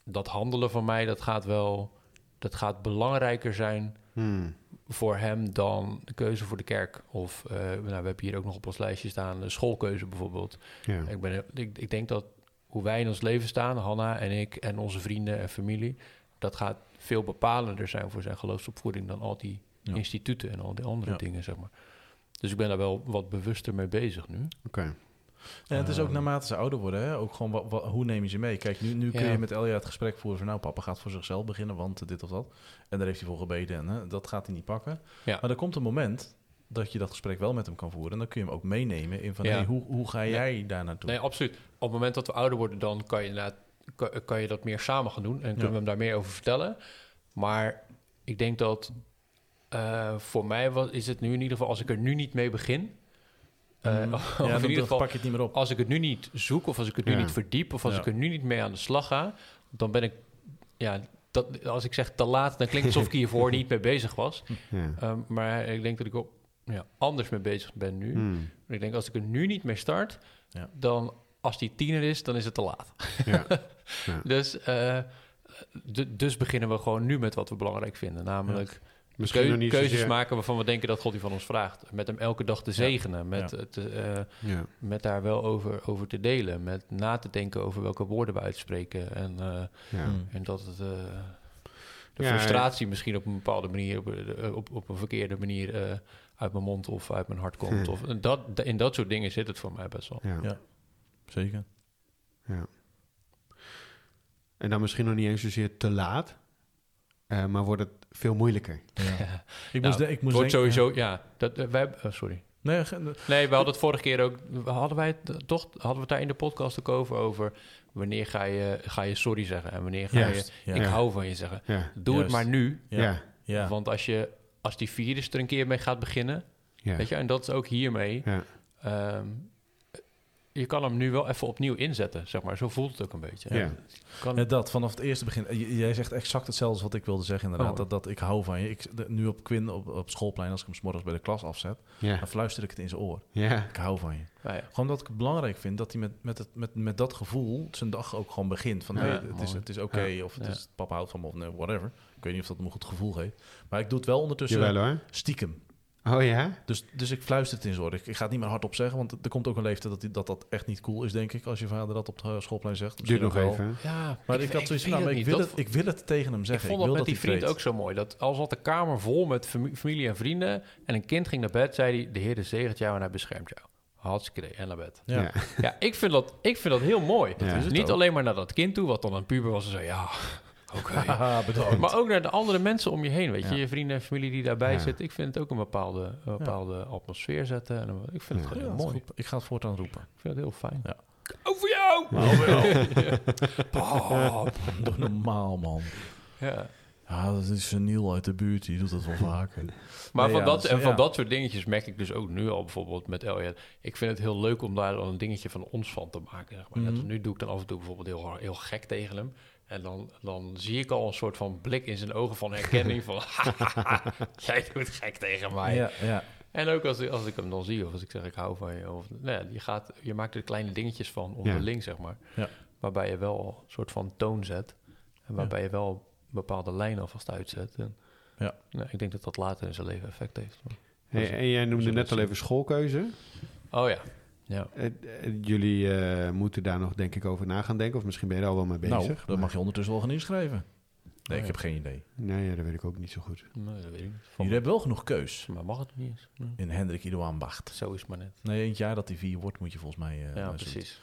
Speaker 2: Dat handelen van mij, dat gaat wel... Dat gaat belangrijker zijn
Speaker 4: Hmm.
Speaker 2: voor hem dan de keuze voor de kerk. Of, eh, nou, we hebben hier ook nog op ons lijstje staan... de schoolkeuze bijvoorbeeld.
Speaker 4: Ja.
Speaker 2: Ik, ben, ik, ik denk dat hoe wij in ons leven staan... Hanna en ik en onze vrienden en familie... dat gaat veel bepalender zijn voor zijn geloofsopvoeding... dan al die
Speaker 1: Ja.
Speaker 2: instituten en al die andere
Speaker 1: Ja.
Speaker 2: dingen, zeg maar. Dus ik ben daar wel wat bewuster mee bezig nu.
Speaker 4: Oké.
Speaker 1: Ja, het is ook
Speaker 2: Ehm.
Speaker 1: naarmate ze ouder worden, hè? ook gewoon wa- wa- hoe neem je ze mee? Kijk, nu, nu kun
Speaker 2: Ja.
Speaker 1: je met Elja het gesprek voeren van nou, papa gaat voor zichzelf beginnen, want dit of dat. En daar heeft hij voor gebeden en hè, dat gaat hij niet pakken.
Speaker 2: Ja.
Speaker 1: Maar er komt een moment dat je dat gesprek wel met hem kan voeren en dan kun je hem ook meenemen in van
Speaker 2: Ja.
Speaker 1: hey, hoe, hoe ga jij daar naartoe?
Speaker 2: Nee, absoluut. Op het moment dat we ouder worden, dan kan je, kan, kan je dat meer samen gaan doen. En kunnen
Speaker 1: Ja.
Speaker 2: we hem daar meer over vertellen. Maar ik denk dat eh, voor mij was, is het nu in ieder geval, als ik er nu niet mee begin. of
Speaker 1: ja,
Speaker 2: in
Speaker 1: dan,
Speaker 2: ieder geval,
Speaker 1: pak je het niet meer op.
Speaker 2: als ik het nu niet zoek of als ik het nu
Speaker 4: Ja.
Speaker 2: niet verdiep of als
Speaker 1: Ja.
Speaker 2: ik er nu niet mee aan de slag ga, dan ben ik, ja, dat, als ik zeg te laat, dan klinkt het alsof ik hiervoor niet mee bezig was.
Speaker 4: Ja.
Speaker 2: Ehm, maar ik denk dat ik ook ja, anders mee bezig ben nu.
Speaker 4: Hmm.
Speaker 2: Ik denk, als ik er nu niet mee start,
Speaker 1: Ja.
Speaker 2: dan als die tiener is, dan is het te laat.
Speaker 4: Ja. Ja.
Speaker 2: Dus, eh, dus beginnen we gewoon nu met wat we belangrijk vinden. Namelijk
Speaker 4: Misschien
Speaker 2: keu-
Speaker 4: nog niet
Speaker 2: keuzes
Speaker 4: zozeer-
Speaker 2: maken waarvan we denken dat God die van ons vraagt. Met hem elke dag te zegenen. Met, het, eh,
Speaker 4: Ja.
Speaker 2: met daar wel over, over te delen. Met na te denken over welke woorden we uitspreken. En, eh,
Speaker 4: Ja.
Speaker 1: Hmm.
Speaker 2: en dat het... eh, de
Speaker 4: Ja,
Speaker 2: frustratie misschien op een bepaalde manier, op, op, op een verkeerde manier eh, uit mijn mond of uit mijn hart komt. Of, en dat, in dat soort dingen zit het voor mij best wel.
Speaker 4: Ja.
Speaker 1: Ja. Zeker.
Speaker 4: En dan misschien nog niet eens zozeer te laat, eh, maar wordt het veel moeilijker.
Speaker 1: Ja. Ik
Speaker 2: Nou,
Speaker 1: moest, de- ik moest
Speaker 2: wordt
Speaker 1: denken-
Speaker 2: sowieso, ja. Dat, eh, wij, hebben- sorry.
Speaker 1: Nee,
Speaker 2: Nee, we hadden het vorige keer ook. Hadden wij het toch? Hadden we het daar in de podcast ook over? Over wanneer ga je, ga je sorry zeggen en wanneer ga
Speaker 1: Juist,
Speaker 2: je
Speaker 1: ja.
Speaker 2: ik
Speaker 4: Ja.
Speaker 2: hou van je zeggen.
Speaker 4: Ja.
Speaker 2: Doe het maar nu,
Speaker 4: Ja.
Speaker 1: ja. Ja.
Speaker 2: want als je als die virus er een keer mee gaat beginnen,
Speaker 4: Ja.
Speaker 2: weet je, en dat is ook hiermee.
Speaker 4: Ja.
Speaker 2: ehm, je kan hem nu wel even opnieuw inzetten, zeg maar. Zo voelt het ook een beetje.
Speaker 4: Ja.
Speaker 2: Kan,
Speaker 1: Ja, dat, vanaf het eerste begin. J- Jij zegt exact hetzelfde als wat ik wilde zeggen, inderdaad.
Speaker 2: Oh.
Speaker 1: Dat, dat ik hou van je. Ik, de- nu op Quinn, op, op schoolplein, als ik hem 's morgens bij de klas afzet,
Speaker 4: Ja.
Speaker 1: dan fluister ik het in zijn oor.
Speaker 4: Ja.
Speaker 1: Ik hou van je.
Speaker 2: ja.
Speaker 1: Gewoon dat ik het belangrijk vind dat hij met, met, het, met, met dat gevoel zijn dag ook gewoon begint. Van
Speaker 4: Ja,
Speaker 1: hey, het is, het is oké, of het
Speaker 2: Ja.
Speaker 1: is papa houdt van me, of nee, whatever. Ik weet niet of dat me een goed gevoel geeft. Maar ik doe het wel ondertussen
Speaker 4: Jawel hoor.
Speaker 1: stiekem.
Speaker 4: Oh ja?
Speaker 1: Dus, dus ik fluister het in oor. Ik, ik ga het niet meer hardop zeggen, want er komt ook een leeftijd dat, die- dat dat echt niet cool is, denk ik. Als je vader dat op het schoolplein zegt.
Speaker 4: Duurt nog
Speaker 1: wel.
Speaker 4: even.
Speaker 2: ja,
Speaker 1: Maar ik, had zoiets van, nou, maar ik, wil
Speaker 2: Dat
Speaker 1: het, ik wil het tegen hem
Speaker 2: Ik
Speaker 1: zeggen.
Speaker 2: vond
Speaker 1: Ik
Speaker 2: dat
Speaker 1: wil
Speaker 2: met die vriend
Speaker 1: weet.
Speaker 2: ook zo mooi. Dat als had de kamer vol met fami- familie en vrienden... en een kind ging naar bed, zei hij... de Heer zegent jou en hij beschermt jou. Hartstikke idee, en naar bed.
Speaker 1: Ja.
Speaker 4: Ja.
Speaker 2: Ja, ik vind dat, ik vind dat heel mooi.
Speaker 4: Dat is
Speaker 1: het
Speaker 2: Niet
Speaker 1: ook.
Speaker 2: alleen maar naar dat kind toe, wat dan een puber was en zo... ja, oké. Maar ook naar de andere mensen om je heen. Weet je, je vrienden en familie die daarbij zitten. Ik vind het ook een bepaalde, een bepaalde atmosfeer zetten. En ik vind het heel mooi.
Speaker 1: Ik ga het voortaan roepen.
Speaker 2: Ik vind het heel fijn.
Speaker 1: Ja.
Speaker 2: Over jou!
Speaker 1: Oh, Doe normaal, man.
Speaker 2: Ja.
Speaker 1: Ja, dat is een Niel uit de buurt, die doet dat wel vaker.
Speaker 2: Maar
Speaker 1: Nee,
Speaker 2: van,
Speaker 1: ja,
Speaker 2: dat,
Speaker 1: dus,
Speaker 2: en van dat soort dingetjes merk ik dus ook nu al bijvoorbeeld met Elliot. Ik vind het heel leuk om daar dan een dingetje van ons van te maken. Zeg maar. Net als
Speaker 1: Mhm.
Speaker 2: nu doe ik dan af en toe bijvoorbeeld heel, heel gek tegen hem. En dan, dan zie ik al een soort van blik in zijn ogen van herkenning van... jij doet gek tegen mij.
Speaker 1: Ja, ja.
Speaker 2: En ook als, ik- als ik hem dan zie of als ik zeg ik hou van je. Of, nou ja, je, gaat, je maakt er kleine dingetjes van onderling, zeg maar.
Speaker 1: Ja.
Speaker 2: Waarbij je wel een soort van toon zet. En waarbij je wel een bepaalde lijn alvast uitzet. En,
Speaker 1: Ja.
Speaker 2: nou, ik denk dat dat later in zijn leven effect heeft.
Speaker 4: Hey, en jij noemde net al even schoolkeuze.
Speaker 2: Oh ja. Ja.
Speaker 4: Eh, eh, jullie eh, moeten daar nog denk ik over na gaan denken. Of misschien ben je er al wel mee bezig.
Speaker 1: Nou, dat
Speaker 4: maar-
Speaker 1: mag je ondertussen wel gaan inschrijven. Nee,
Speaker 2: ja.
Speaker 1: ik heb geen idee.
Speaker 4: Nee, ja, dat weet ik ook niet zo goed.
Speaker 2: Nee, dat weet ik niet. Van
Speaker 1: Jullie hebben wel genoeg keus
Speaker 2: Maar mag het niet eens? Nee.
Speaker 1: in Hendrik Idoaan Bacht.
Speaker 2: Zo is het maar net.
Speaker 1: Nee, eentje jaar dat hij vier wordt, moet je volgens mij... eh,
Speaker 2: ja, precies.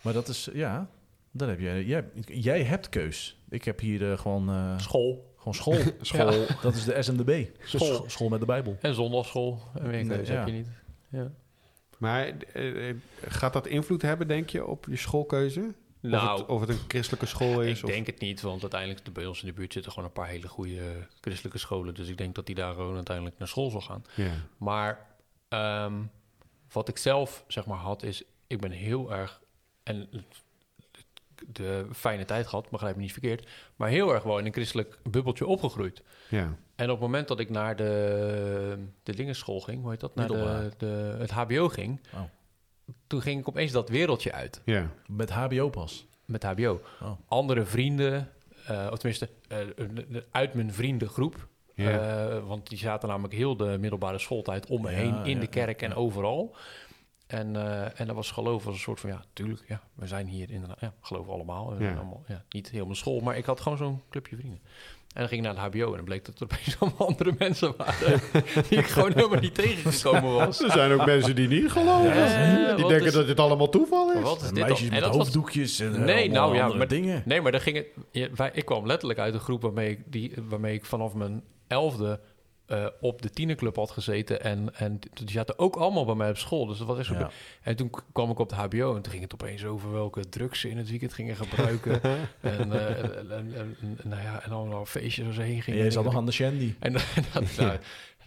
Speaker 1: Maar dat is, ja, dan heb jij, jij, jij hebt keus. Ik heb hier eh, gewoon, eh,
Speaker 2: School.
Speaker 1: gewoon school.
Speaker 4: School.
Speaker 1: Dat is de S en de B.
Speaker 2: School.
Speaker 1: School, school met de Bijbel.
Speaker 2: En zondagschool. En meer keus
Speaker 1: ja.
Speaker 2: heb je niet. Ja.
Speaker 4: Maar eh, eh, gaat dat invloed hebben, denk je, op je schoolkeuze?
Speaker 2: Nou,
Speaker 4: of, het, of het een christelijke school is?
Speaker 2: ik
Speaker 4: of-
Speaker 2: denk het niet, want uiteindelijk de- bij ons in de buurt zitten gewoon een paar hele goede christelijke scholen. Dus ik denk dat die daar gewoon uiteindelijk naar school zal gaan. Maar ehm, wat ik zelf zeg maar had is, ik ben heel erg en de fijne tijd gehad, begrijp me niet verkeerd, maar heel erg wel in een christelijk bubbeltje opgegroeid.
Speaker 4: ja.
Speaker 2: En op het moment dat ik naar de, de dingenschool ging, hoe heet dat? Naar de, de, het HBO ging,
Speaker 1: Oh.
Speaker 2: toen ging ik opeens dat wereldje uit
Speaker 4: ja.
Speaker 1: Met HBO pas.
Speaker 2: met HBO.
Speaker 1: Oh.
Speaker 2: Andere vrienden, eh, of tenminste eh, uit mijn vriendengroep.
Speaker 4: Ja.
Speaker 2: Eh, want die zaten namelijk heel de middelbare schooltijd om me
Speaker 1: Ja,
Speaker 2: heen in
Speaker 1: ja,
Speaker 2: de kerk
Speaker 1: ja,
Speaker 2: en
Speaker 1: ja.
Speaker 2: overal. En, eh en dat was geloof als een soort van, ja, tuurlijk, ja, we zijn hier inderdaad, ja, geloof allemaal. En
Speaker 4: Ja.
Speaker 2: allemaal ja, niet heel mijn school, maar ik had gewoon zo'n clubje vrienden. En dan ging ik naar het HBO en dan bleek dat er opeens allemaal andere mensen waren die ik gewoon helemaal niet tegengekomen was.
Speaker 4: Er zijn ook mensen die niet geloven.
Speaker 2: Eh,
Speaker 4: die denken
Speaker 2: is-
Speaker 4: dat dit allemaal toeval is.
Speaker 2: Wat is
Speaker 1: En
Speaker 2: dit
Speaker 1: meisjes
Speaker 2: En
Speaker 1: met
Speaker 2: dat was-
Speaker 1: hoofddoekjes en eh,
Speaker 2: Nee, nou ja,
Speaker 1: andere
Speaker 2: maar-
Speaker 1: dingen.
Speaker 2: Nee, maar daar ging het, ja, wij, ik kwam letterlijk uit een groep waarmee ik, die, waarmee ik vanaf mijn elfde eh, op de tienerclub had gezeten. En, en die zaten ook allemaal bij mij op school. Dus dat was echt zo.
Speaker 1: Ja.
Speaker 2: En toen kwam ik op het HBO en toen ging het opeens over welke drugs ze in het weekend gingen gebruiken. en, eh, en, en, en- nou ja, en allemaal feestjes waar ze heen
Speaker 1: En
Speaker 2: gingen.
Speaker 1: jij zat nog aan de shandy.
Speaker 2: En dat, nou,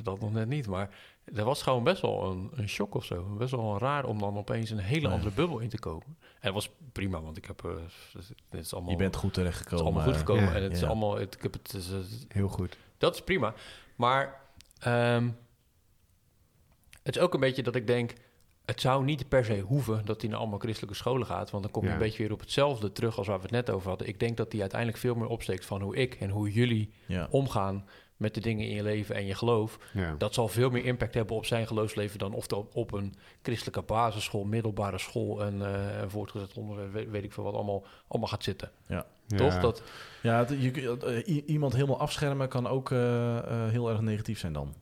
Speaker 2: dat nog net niet, maar dat was gewoon best wel een, een shock of zo. Best wel raar om dan opeens een hele
Speaker 1: Ja.
Speaker 2: andere bubbel in te komen. En dat was prima, want ik heb... dit is allemaal,
Speaker 1: Je bent goed
Speaker 2: het is
Speaker 1: terechtgekomen.
Speaker 2: allemaal goed gekomen.
Speaker 4: ja,
Speaker 2: en het is allemaal... Het, ik heb het, is,
Speaker 4: Heel goed.
Speaker 2: dat is prima. Maar ehm, het is ook een beetje dat ik denk... Het zou niet per se hoeven dat hij naar allemaal christelijke scholen gaat. Want dan kom je
Speaker 4: Ja.
Speaker 2: een beetje weer op hetzelfde terug als waar we het net over hadden. Ik denk dat hij uiteindelijk veel meer opsteekt van hoe ik en hoe jullie
Speaker 1: Ja.
Speaker 2: omgaan met de dingen in je leven en je geloof.
Speaker 4: Ja.
Speaker 2: Dat zal veel meer impact hebben op zijn geloofsleven dan of op, een christelijke basisschool, middelbare school en, eh, voortgezet onderwijs, weet, weet ik veel wat, allemaal, allemaal gaat zitten.
Speaker 4: Ja.
Speaker 2: Toch? Dat,
Speaker 1: Ja, het- je, eh, iemand helemaal afschermen kan ook eh, eh, heel erg negatief zijn dan.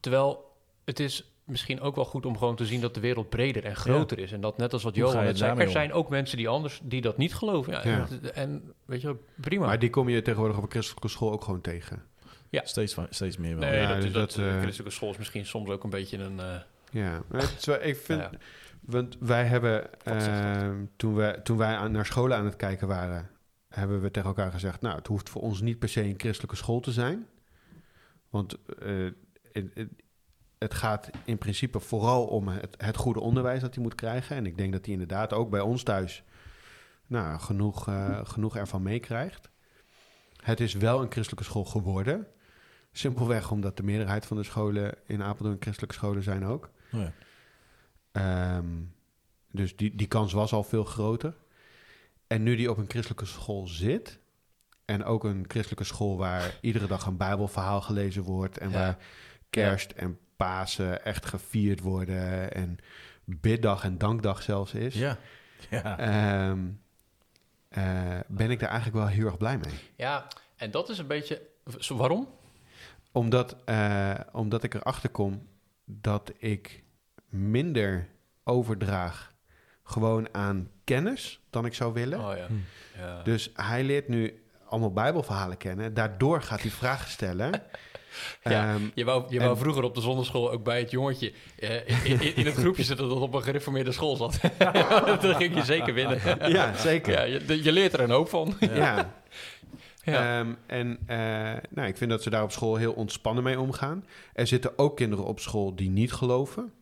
Speaker 2: terwijl het is misschien ook wel goed om gewoon te zien dat de wereld breder en groter is. En dat net als wat Johan net zei, er
Speaker 1: om?
Speaker 2: zijn ook mensen die anders die dat niet geloven. Ja,
Speaker 4: Ja.
Speaker 2: En, en weet je, wel, prima.
Speaker 4: Maar die kom je tegenwoordig op een christelijke school ook gewoon tegen.
Speaker 2: Ja.
Speaker 1: Steeds, steeds meer wel.
Speaker 2: nee,
Speaker 4: Ja,
Speaker 2: dat,
Speaker 4: dus
Speaker 2: dat,
Speaker 4: dat,
Speaker 2: de christelijke school is misschien soms ook een beetje een... eh,
Speaker 4: Ja, wel- ik vind,
Speaker 2: ja.
Speaker 4: want wij hebben, ehm, toen, we, toen wij aan, naar scholen aan het kijken waren, hebben we tegen elkaar gezegd, nou, het hoeft voor ons niet per se een christelijke school te zijn. Want eh, het, gaat in principe vooral om het, het goede onderwijs dat hij moet krijgen. En ik denk dat hij inderdaad ook bij ons thuis nou, genoeg, eh, genoeg ervan meekrijgt. Het is wel een christelijke school geworden. Simpelweg omdat de meerderheid van de scholen in Apeldoorn christelijke scholen zijn ook.
Speaker 1: Oh ja.
Speaker 4: Ehm, dus die, die kans was al veel groter. En nu die op een christelijke school zit... en ook een christelijke school waar iedere dag een bijbelverhaal gelezen wordt... en
Speaker 2: Ja.
Speaker 4: waar kerst en Pasen echt gevierd worden... en biddag en dankdag zelfs is...
Speaker 1: Ja. ja.
Speaker 4: ehm, eh, ben ik daar eigenlijk wel heel erg blij mee.
Speaker 2: ja, en dat is een beetje... Waarom?
Speaker 4: Omdat, eh, omdat ik erachter kom dat ik minder overdraag gewoon aan kennis dan ik zou willen.
Speaker 2: Oh ja.
Speaker 1: Hm.
Speaker 2: ja.
Speaker 4: Dus hij leert nu allemaal bijbelverhalen kennen. Daardoor gaat hij vragen stellen.
Speaker 2: Ja,
Speaker 4: Ehm,
Speaker 2: Je wou, je wou
Speaker 4: en-
Speaker 2: vroeger op de zondagschool ook bij het jongetje eh, in, in, in het groepje zitten dat op een gereformeerde school zat. Dan ging je zeker winnen.
Speaker 4: ja, zeker.
Speaker 2: Ja, je, je leert er een hoop van.
Speaker 4: Ja.
Speaker 2: Ja.
Speaker 4: Ehm, en eh, nou, ik vind dat ze daar op school heel ontspannen mee omgaan. Er zitten ook kinderen op school die niet geloven.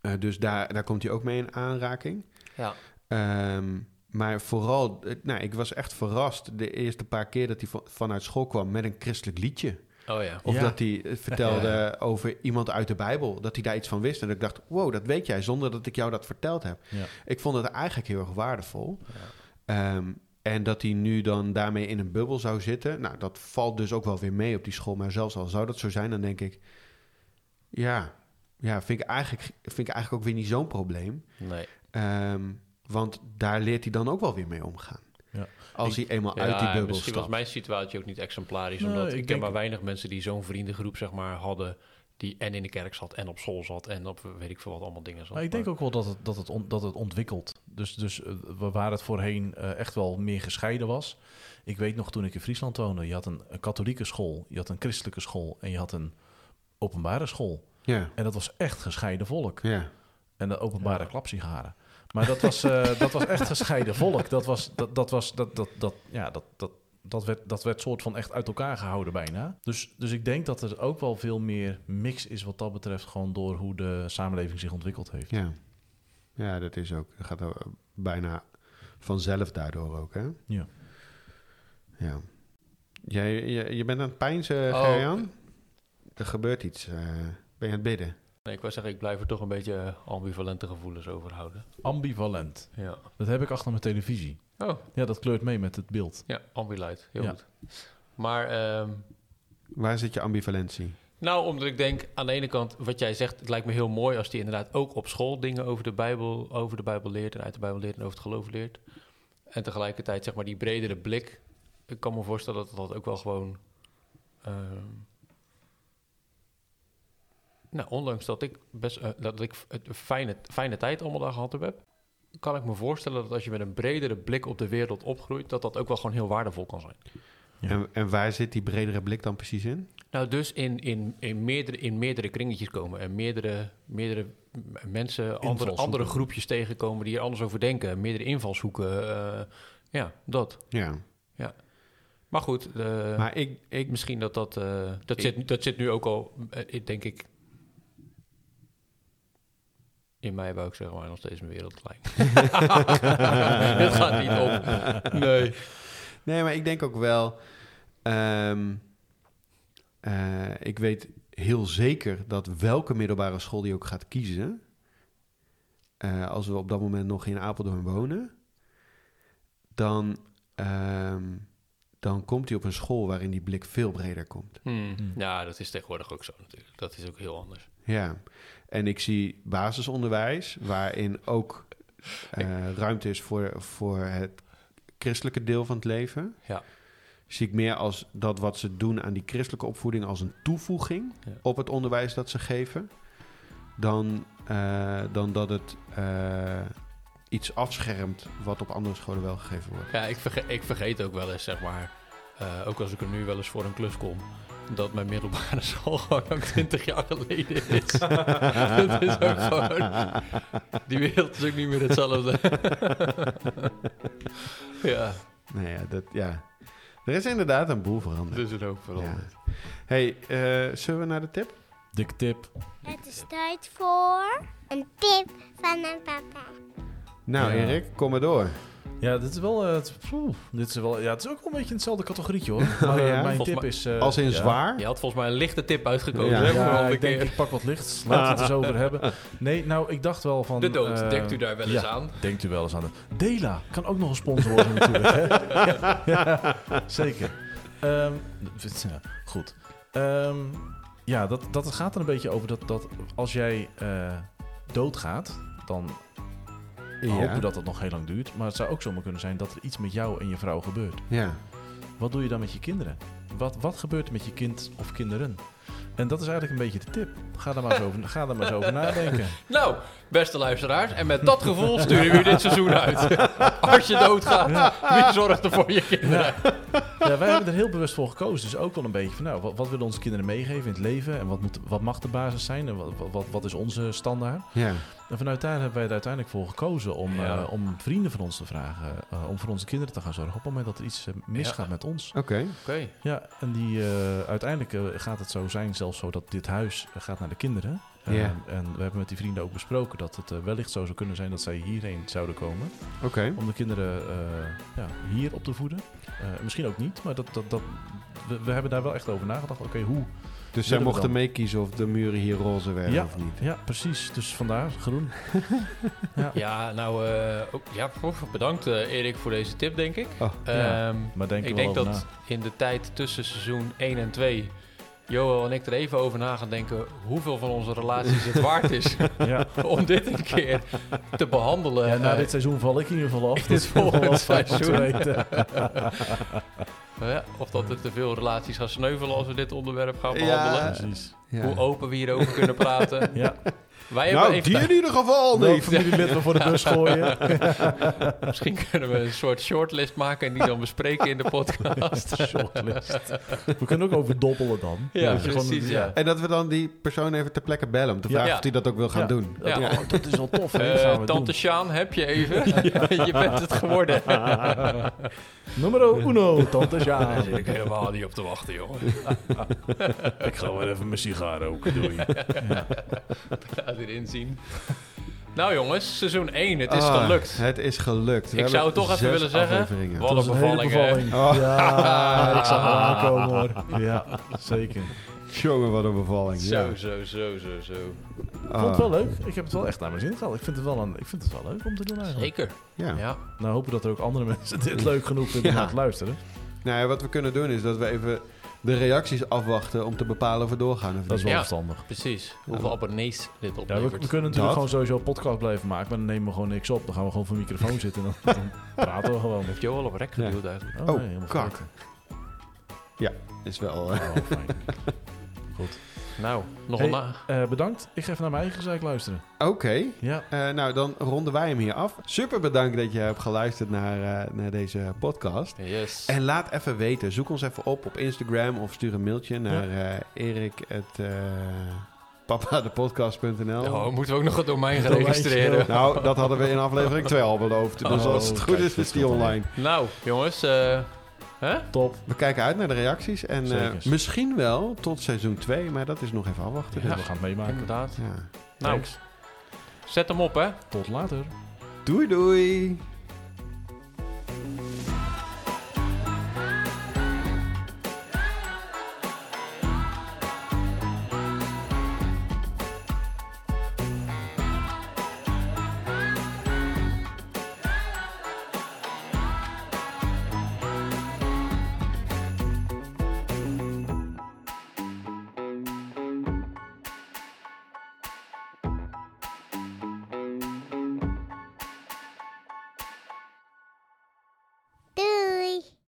Speaker 4: Eh, dus daar, daar komt hij ook mee in aanraking.
Speaker 2: ja.
Speaker 4: Ehm, maar vooral, eh, nou, ik was echt verrast de eerste paar keer dat hij van- vanuit school kwam met een christelijk liedje.
Speaker 2: Oh ja.
Speaker 4: Of
Speaker 1: Ja.
Speaker 4: dat hij eh, vertelde over iemand uit de Bijbel, dat hij daar iets van wist. En dat ik dacht, wow, dat weet jij zonder dat ik jou dat verteld heb.
Speaker 1: Ja.
Speaker 4: Ik vond het eigenlijk heel erg waardevol.
Speaker 2: Ja.
Speaker 4: Ehm, en dat hij nu dan daarmee in een bubbel zou zitten, nou, dat valt dus ook wel weer mee op die school. Maar zelfs al zou dat zo zijn, dan denk ik, ja, ja vind, ik eigenlijk, vind ik eigenlijk ook weer niet zo'n probleem.
Speaker 2: Nee.
Speaker 4: Ehm, want daar leert hij dan ook wel weer mee omgaan.
Speaker 1: Ja.
Speaker 4: Als hij eenmaal
Speaker 2: Ja,
Speaker 4: uit die bubbel
Speaker 2: misschien
Speaker 4: stapt.
Speaker 2: was mijn situatie ook niet exemplarisch.
Speaker 1: Nee,
Speaker 2: omdat
Speaker 1: ik
Speaker 2: ik, ken
Speaker 1: denk-
Speaker 2: maar weinig mensen die zo'n vriendengroep zeg maar, hadden... die en in de kerk zat en op school zat... en op weet ik veel wat allemaal dingen zat.
Speaker 1: Maar ik denk ook wel dat het, dat het, on- dat het ontwikkelt. Dus, dus eh, wa- waar het voorheen eh, echt wel meer gescheiden was. Ik weet nog toen ik in Friesland woonde, je had een, een katholieke school, je had een christelijke school en je had een openbare school.
Speaker 4: Ja,
Speaker 1: En dat was echt gescheiden volk.
Speaker 4: ja.
Speaker 1: En de openbare
Speaker 2: Ja.
Speaker 1: klapsigaren. Maar dat was, eh, dat was echt gescheiden volk. Dat was, dat, dat was, dat, dat, dat, ja, dat, dat, dat werd, dat werd soort van echt uit elkaar gehouden bijna. Dus, dus ik denk dat er ook wel veel meer mix is wat dat betreft, gewoon door hoe de samenleving zich ontwikkeld heeft.
Speaker 4: Ja, ja dat is ook. Dat gaat ook bijna vanzelf daardoor ook, hè?
Speaker 1: Ja.
Speaker 4: Ja. Jij, je, je bent aan het pijnzen,
Speaker 2: Oh.
Speaker 4: Gerjan? Er gebeurt iets. eh, ben je aan het bidden?
Speaker 2: Nee, ik wou zeggen, ik blijf er toch een beetje eh, ambivalente gevoelens over houden.
Speaker 1: Ambivalent.
Speaker 2: Ja.
Speaker 1: Dat heb ik achter mijn televisie.
Speaker 2: Oh,
Speaker 1: Ja, dat kleurt mee met het beeld.
Speaker 2: ja, ambilight. Heel
Speaker 1: Ja.
Speaker 2: goed. Maar... ehm,
Speaker 4: Waar zit je ambivalentie?
Speaker 2: Nou, omdat ik denk, aan de ene kant, wat jij zegt, het lijkt me heel mooi als die inderdaad ook op school dingen over de Bijbel, over de Bijbel leert en uit de Bijbel leert en over het geloof leert. En tegelijkertijd, zeg maar, die bredere blik. Ik kan me voorstellen dat dat ook wel gewoon. ehm, nou, ondanks dat ik best eh, dat ik een fijne, fijne tijd allemaal daar gehad heb, kan ik me voorstellen dat als je met een bredere blik op de wereld opgroeit, dat dat ook wel gewoon heel waardevol kan zijn.
Speaker 1: Ja.
Speaker 4: En, en waar zit die bredere blik dan precies in?
Speaker 2: Nou, dus in, in, in, meerdere, in meerdere kringetjes komen en meerdere, meerdere mensen, andere, andere groepjes tegenkomen die er anders over denken. Meerdere invalshoeken. eh, ja, dat.
Speaker 4: Ja.
Speaker 2: Maar goed, eh,
Speaker 4: maar ik, ik,
Speaker 2: misschien dat dat... eh, dat,
Speaker 4: Ik-
Speaker 2: zit, dat zit nu ook al, ik denk ik... In mij wou ik zeggen, maar nog steeds mijn wereld klein. Het gaat niet op. Nee.
Speaker 4: Nee, maar ik denk ook wel. ehm, eh, ik weet heel zeker dat welke middelbare school die ook gaat kiezen. eh, als we op dat moment nog in Apeldoorn wonen. Dan, ehm, dan komt hij op een school waarin die blik veel breder komt.
Speaker 2: Hmm.
Speaker 1: Hmm.
Speaker 2: Ja, dat is tegenwoordig ook zo natuurlijk. Dat is ook heel anders.
Speaker 4: Ja. En ik zie basisonderwijs waarin ook eh, ruimte is voor, voor het christelijke deel van het leven.
Speaker 2: Ja.
Speaker 4: Zie ik meer als dat wat ze doen aan die christelijke opvoeding als een toevoeging
Speaker 2: Ja.
Speaker 4: op het onderwijs dat ze geven. Dan, eh, dan dat het eh, iets afschermt wat op andere scholen wel gegeven wordt.
Speaker 2: Ja, ik vergeet, ik vergeet ook wel eens, zeg maar, ook als ik er nu wel eens voor een klus kom, dat mijn middelbare school gewoon ook 20 jaar geleden is. dat is ook gewoon, die wereld is ook niet meer hetzelfde. ja,
Speaker 4: Nou ja, dat, ja, er is inderdaad een boel veranderd.
Speaker 2: dat is er ook veranderd.
Speaker 4: hey, eh, zullen we naar de tip?
Speaker 1: Dik tip.
Speaker 3: Het is tijd voor...
Speaker 5: Een tip van een papa.
Speaker 4: Nou,
Speaker 1: Ja.
Speaker 4: Erik, kom maar door.
Speaker 1: Ja, dit is wel, eh, het, poeh, dit is wel, ja, het is ook wel een beetje in hetzelfde categorietje hoor. Maar eh,
Speaker 4: ja?
Speaker 1: mijn
Speaker 2: Volgens
Speaker 1: tip is... eh,
Speaker 4: Als in
Speaker 1: ja.
Speaker 4: zwaar.
Speaker 2: Je had volgens mij een lichte tip uitgekozen.
Speaker 4: Ja.
Speaker 2: hè,
Speaker 1: Ja, ik denk, ik pak wat licht. Laten we het eens over hebben. Nee, nou, ik dacht wel van...
Speaker 2: De dood, denkt u daar wel eens
Speaker 1: ja,
Speaker 2: aan?
Speaker 1: Denkt u wel eens aan. De, Dela kan ook nog een sponsor worden natuurlijk. Hè? zeker. Ehm, ja, goed. Ehm, ja, dat, dat gaat er een beetje over dat, dat als jij eh, doodgaat, dan hopen we dat het nog heel lang duurt. Maar het zou ook zomaar kunnen zijn dat er iets met jou en je vrouw gebeurt.
Speaker 4: Ja.
Speaker 1: Wat doe je dan met je kinderen? Wat, wat gebeurt er met je kind of kinderen? En dat is eigenlijk een beetje de tip. Ga daar maar eens over, ga daar maar eens over nadenken.
Speaker 2: Nou, beste luisteraars, en met dat gevoel sturen we u dit seizoen uit. Als je doodgaat, wie zorgt er voor je kinderen?
Speaker 1: Ja, wij hebben er heel bewust voor gekozen. Dus ook wel een beetje van, nou, wat, wat willen onze kinderen meegeven in het leven? En wat, moet, wat mag de basis zijn? En wat, wat, wat is onze standaard?
Speaker 4: Ja.
Speaker 1: En vanuit daar hebben wij er uiteindelijk voor gekozen om,
Speaker 2: Ja.
Speaker 1: eh, om vrienden van ons te vragen. eh, om voor onze kinderen te gaan zorgen op het moment dat er iets eh, misgaat
Speaker 2: Ja.
Speaker 1: met ons.
Speaker 4: Oké.
Speaker 2: Oké,
Speaker 1: Ja, en die, eh, uiteindelijk gaat het zo zijn, zelfs zo dat dit huis gaat naar de kinderen. Eh,
Speaker 4: Ja.
Speaker 1: En we hebben met die vrienden ook besproken dat het eh, wellicht zo zou kunnen zijn dat zij hierheen zouden komen.
Speaker 4: Oké.
Speaker 1: Om de kinderen eh, ja, hier op te voeden. Eh, misschien ook niet, maar dat, dat, dat, we, we hebben daar wel echt over nagedacht. Oké, hoe?
Speaker 4: Dus zij mochten meekiezen of de muren hier roze werden
Speaker 1: Ja.
Speaker 4: of niet.
Speaker 1: Ja, precies. Dus vandaar groen. ja.
Speaker 2: ja, nou, eh, ook, ja, bedankt eh, Erik voor deze tip, denk ik.
Speaker 4: Oh,
Speaker 1: ja.
Speaker 2: Ehm,
Speaker 1: Maar denk
Speaker 2: ik denk dat in de tijd tussen seizoen 1 en 2... Joel en ik er even over na gaan denken hoeveel van onze relaties het waard is.
Speaker 1: Ja.
Speaker 2: om dit een keer te behandelen.
Speaker 1: Ja, na dit seizoen val ik in ieder geval af.
Speaker 2: dit
Speaker 1: te
Speaker 2: seizoen.
Speaker 1: weten.
Speaker 2: ja, of dat er te veel relaties gaan sneuvelen als we dit onderwerp gaan
Speaker 4: Ja.
Speaker 2: behandelen.
Speaker 1: Precies.
Speaker 4: Ja.
Speaker 2: Hoe open we hierover kunnen praten.
Speaker 1: Ja.
Speaker 2: Wij hebben
Speaker 4: Nou, die in ieder geval
Speaker 1: familielid we voor de bus gooien.
Speaker 2: Misschien kunnen we een soort shortlist maken en die dan bespreken in de podcast.
Speaker 1: Shortlist. We kunnen ook over dobbelen dan.
Speaker 2: Ja,
Speaker 1: Dat gewoon-
Speaker 2: precies, ja.
Speaker 4: En dat we dan die persoon even ter plekke bellen om te vragen
Speaker 2: Ja.
Speaker 4: of hij dat ook wil gaan
Speaker 1: Ja.
Speaker 4: doen.
Speaker 1: Ja,
Speaker 2: Ja.
Speaker 1: oh, dat is wel tof. hè?
Speaker 2: Eh,
Speaker 1: Dat gaan we
Speaker 2: Tante. Sjaan, heb je even? je bent het geworden.
Speaker 1: Numero uno, tante
Speaker 2: Daar
Speaker 1: Sjaan.
Speaker 2: zit ik helemaal niet op te wachten, jongen.
Speaker 1: Ik ga weer even mijn sigaar roken. Doei.
Speaker 2: Laat erin zien. Nou jongens, seizoen 1, het is
Speaker 4: Ah,
Speaker 2: gelukt.
Speaker 4: Het is gelukt. We
Speaker 2: Ik zou het toch even willen zeggen. Wat een bevalling.
Speaker 4: Oh.
Speaker 1: Ja, ik zag het aankomen hoor. Ja, zeker.
Speaker 4: Jongen, wat een bevalling.
Speaker 2: Zo,
Speaker 4: Ja.
Speaker 2: zo, zo, zo, zo.
Speaker 1: Ik vond het wel leuk. Ik heb het wel echt naar mijn zin gehad. Ik vind het wel, een, ik vind het wel leuk om te doen eigenlijk.
Speaker 2: Zeker.
Speaker 4: Ja.
Speaker 2: Ja.
Speaker 1: Nou hopen dat er ook andere mensen dit leuk genoeg vinden om
Speaker 4: Ja.
Speaker 1: te luisteren.
Speaker 4: Nou ja, wat we kunnen doen is dat we even de reacties afwachten om te bepalen of we doorgaan of
Speaker 1: Dat is wel
Speaker 2: Ja.
Speaker 1: verstandig.
Speaker 2: Precies. Hoeveel abonnees dit
Speaker 1: Ja, we,
Speaker 2: oplevert.
Speaker 1: we kunnen natuurlijk
Speaker 4: Dat.
Speaker 1: gewoon sowieso een podcast blijven maken, maar dan nemen we gewoon niks op. Dan gaan we gewoon voor een microfoon zitten en dan, dan praten we gewoon.
Speaker 2: Heeft Joel op rek
Speaker 4: Ja.
Speaker 2: geduwd eigenlijk.
Speaker 1: Oh,
Speaker 4: Oh,
Speaker 1: nee, helemaal
Speaker 4: kak.
Speaker 1: vergeten.
Speaker 4: Is wel... eh,
Speaker 1: Oh, fijn. Goed.
Speaker 2: Nou, nog een... na-
Speaker 1: eh, bedankt. Ik ga even naar mijn eigen gezeik luisteren.
Speaker 4: Oké.
Speaker 1: Ja,
Speaker 4: Eh, nou, dan ronden wij hem hier af. Super bedankt dat je hebt geluisterd naar, eh, naar deze podcast.
Speaker 2: Yes.
Speaker 4: En laat even weten. Zoek ons even op op Instagram of stuur een mailtje naar eh Erik papadepodcast.nl.
Speaker 2: Oh, moeten we ook nog het domein gaan registreren.
Speaker 4: Nou, dat hadden we in aflevering 2 al beloofd. Dus
Speaker 1: Oh,
Speaker 4: als het goed
Speaker 1: kijk,
Speaker 4: is, is die online.
Speaker 2: Nou, jongens. eh hè?
Speaker 1: top.
Speaker 4: We kijken uit naar de reacties. En eh, misschien wel tot seizoen 2, maar dat is nog even afwachten.
Speaker 1: Ja,
Speaker 4: Dus.
Speaker 1: we gaan het meemaken.
Speaker 2: Inderdaad.
Speaker 4: Ja.
Speaker 2: Nou,
Speaker 1: Thanks.
Speaker 2: zet hem op, hè.
Speaker 1: Tot later.
Speaker 4: Doei doei!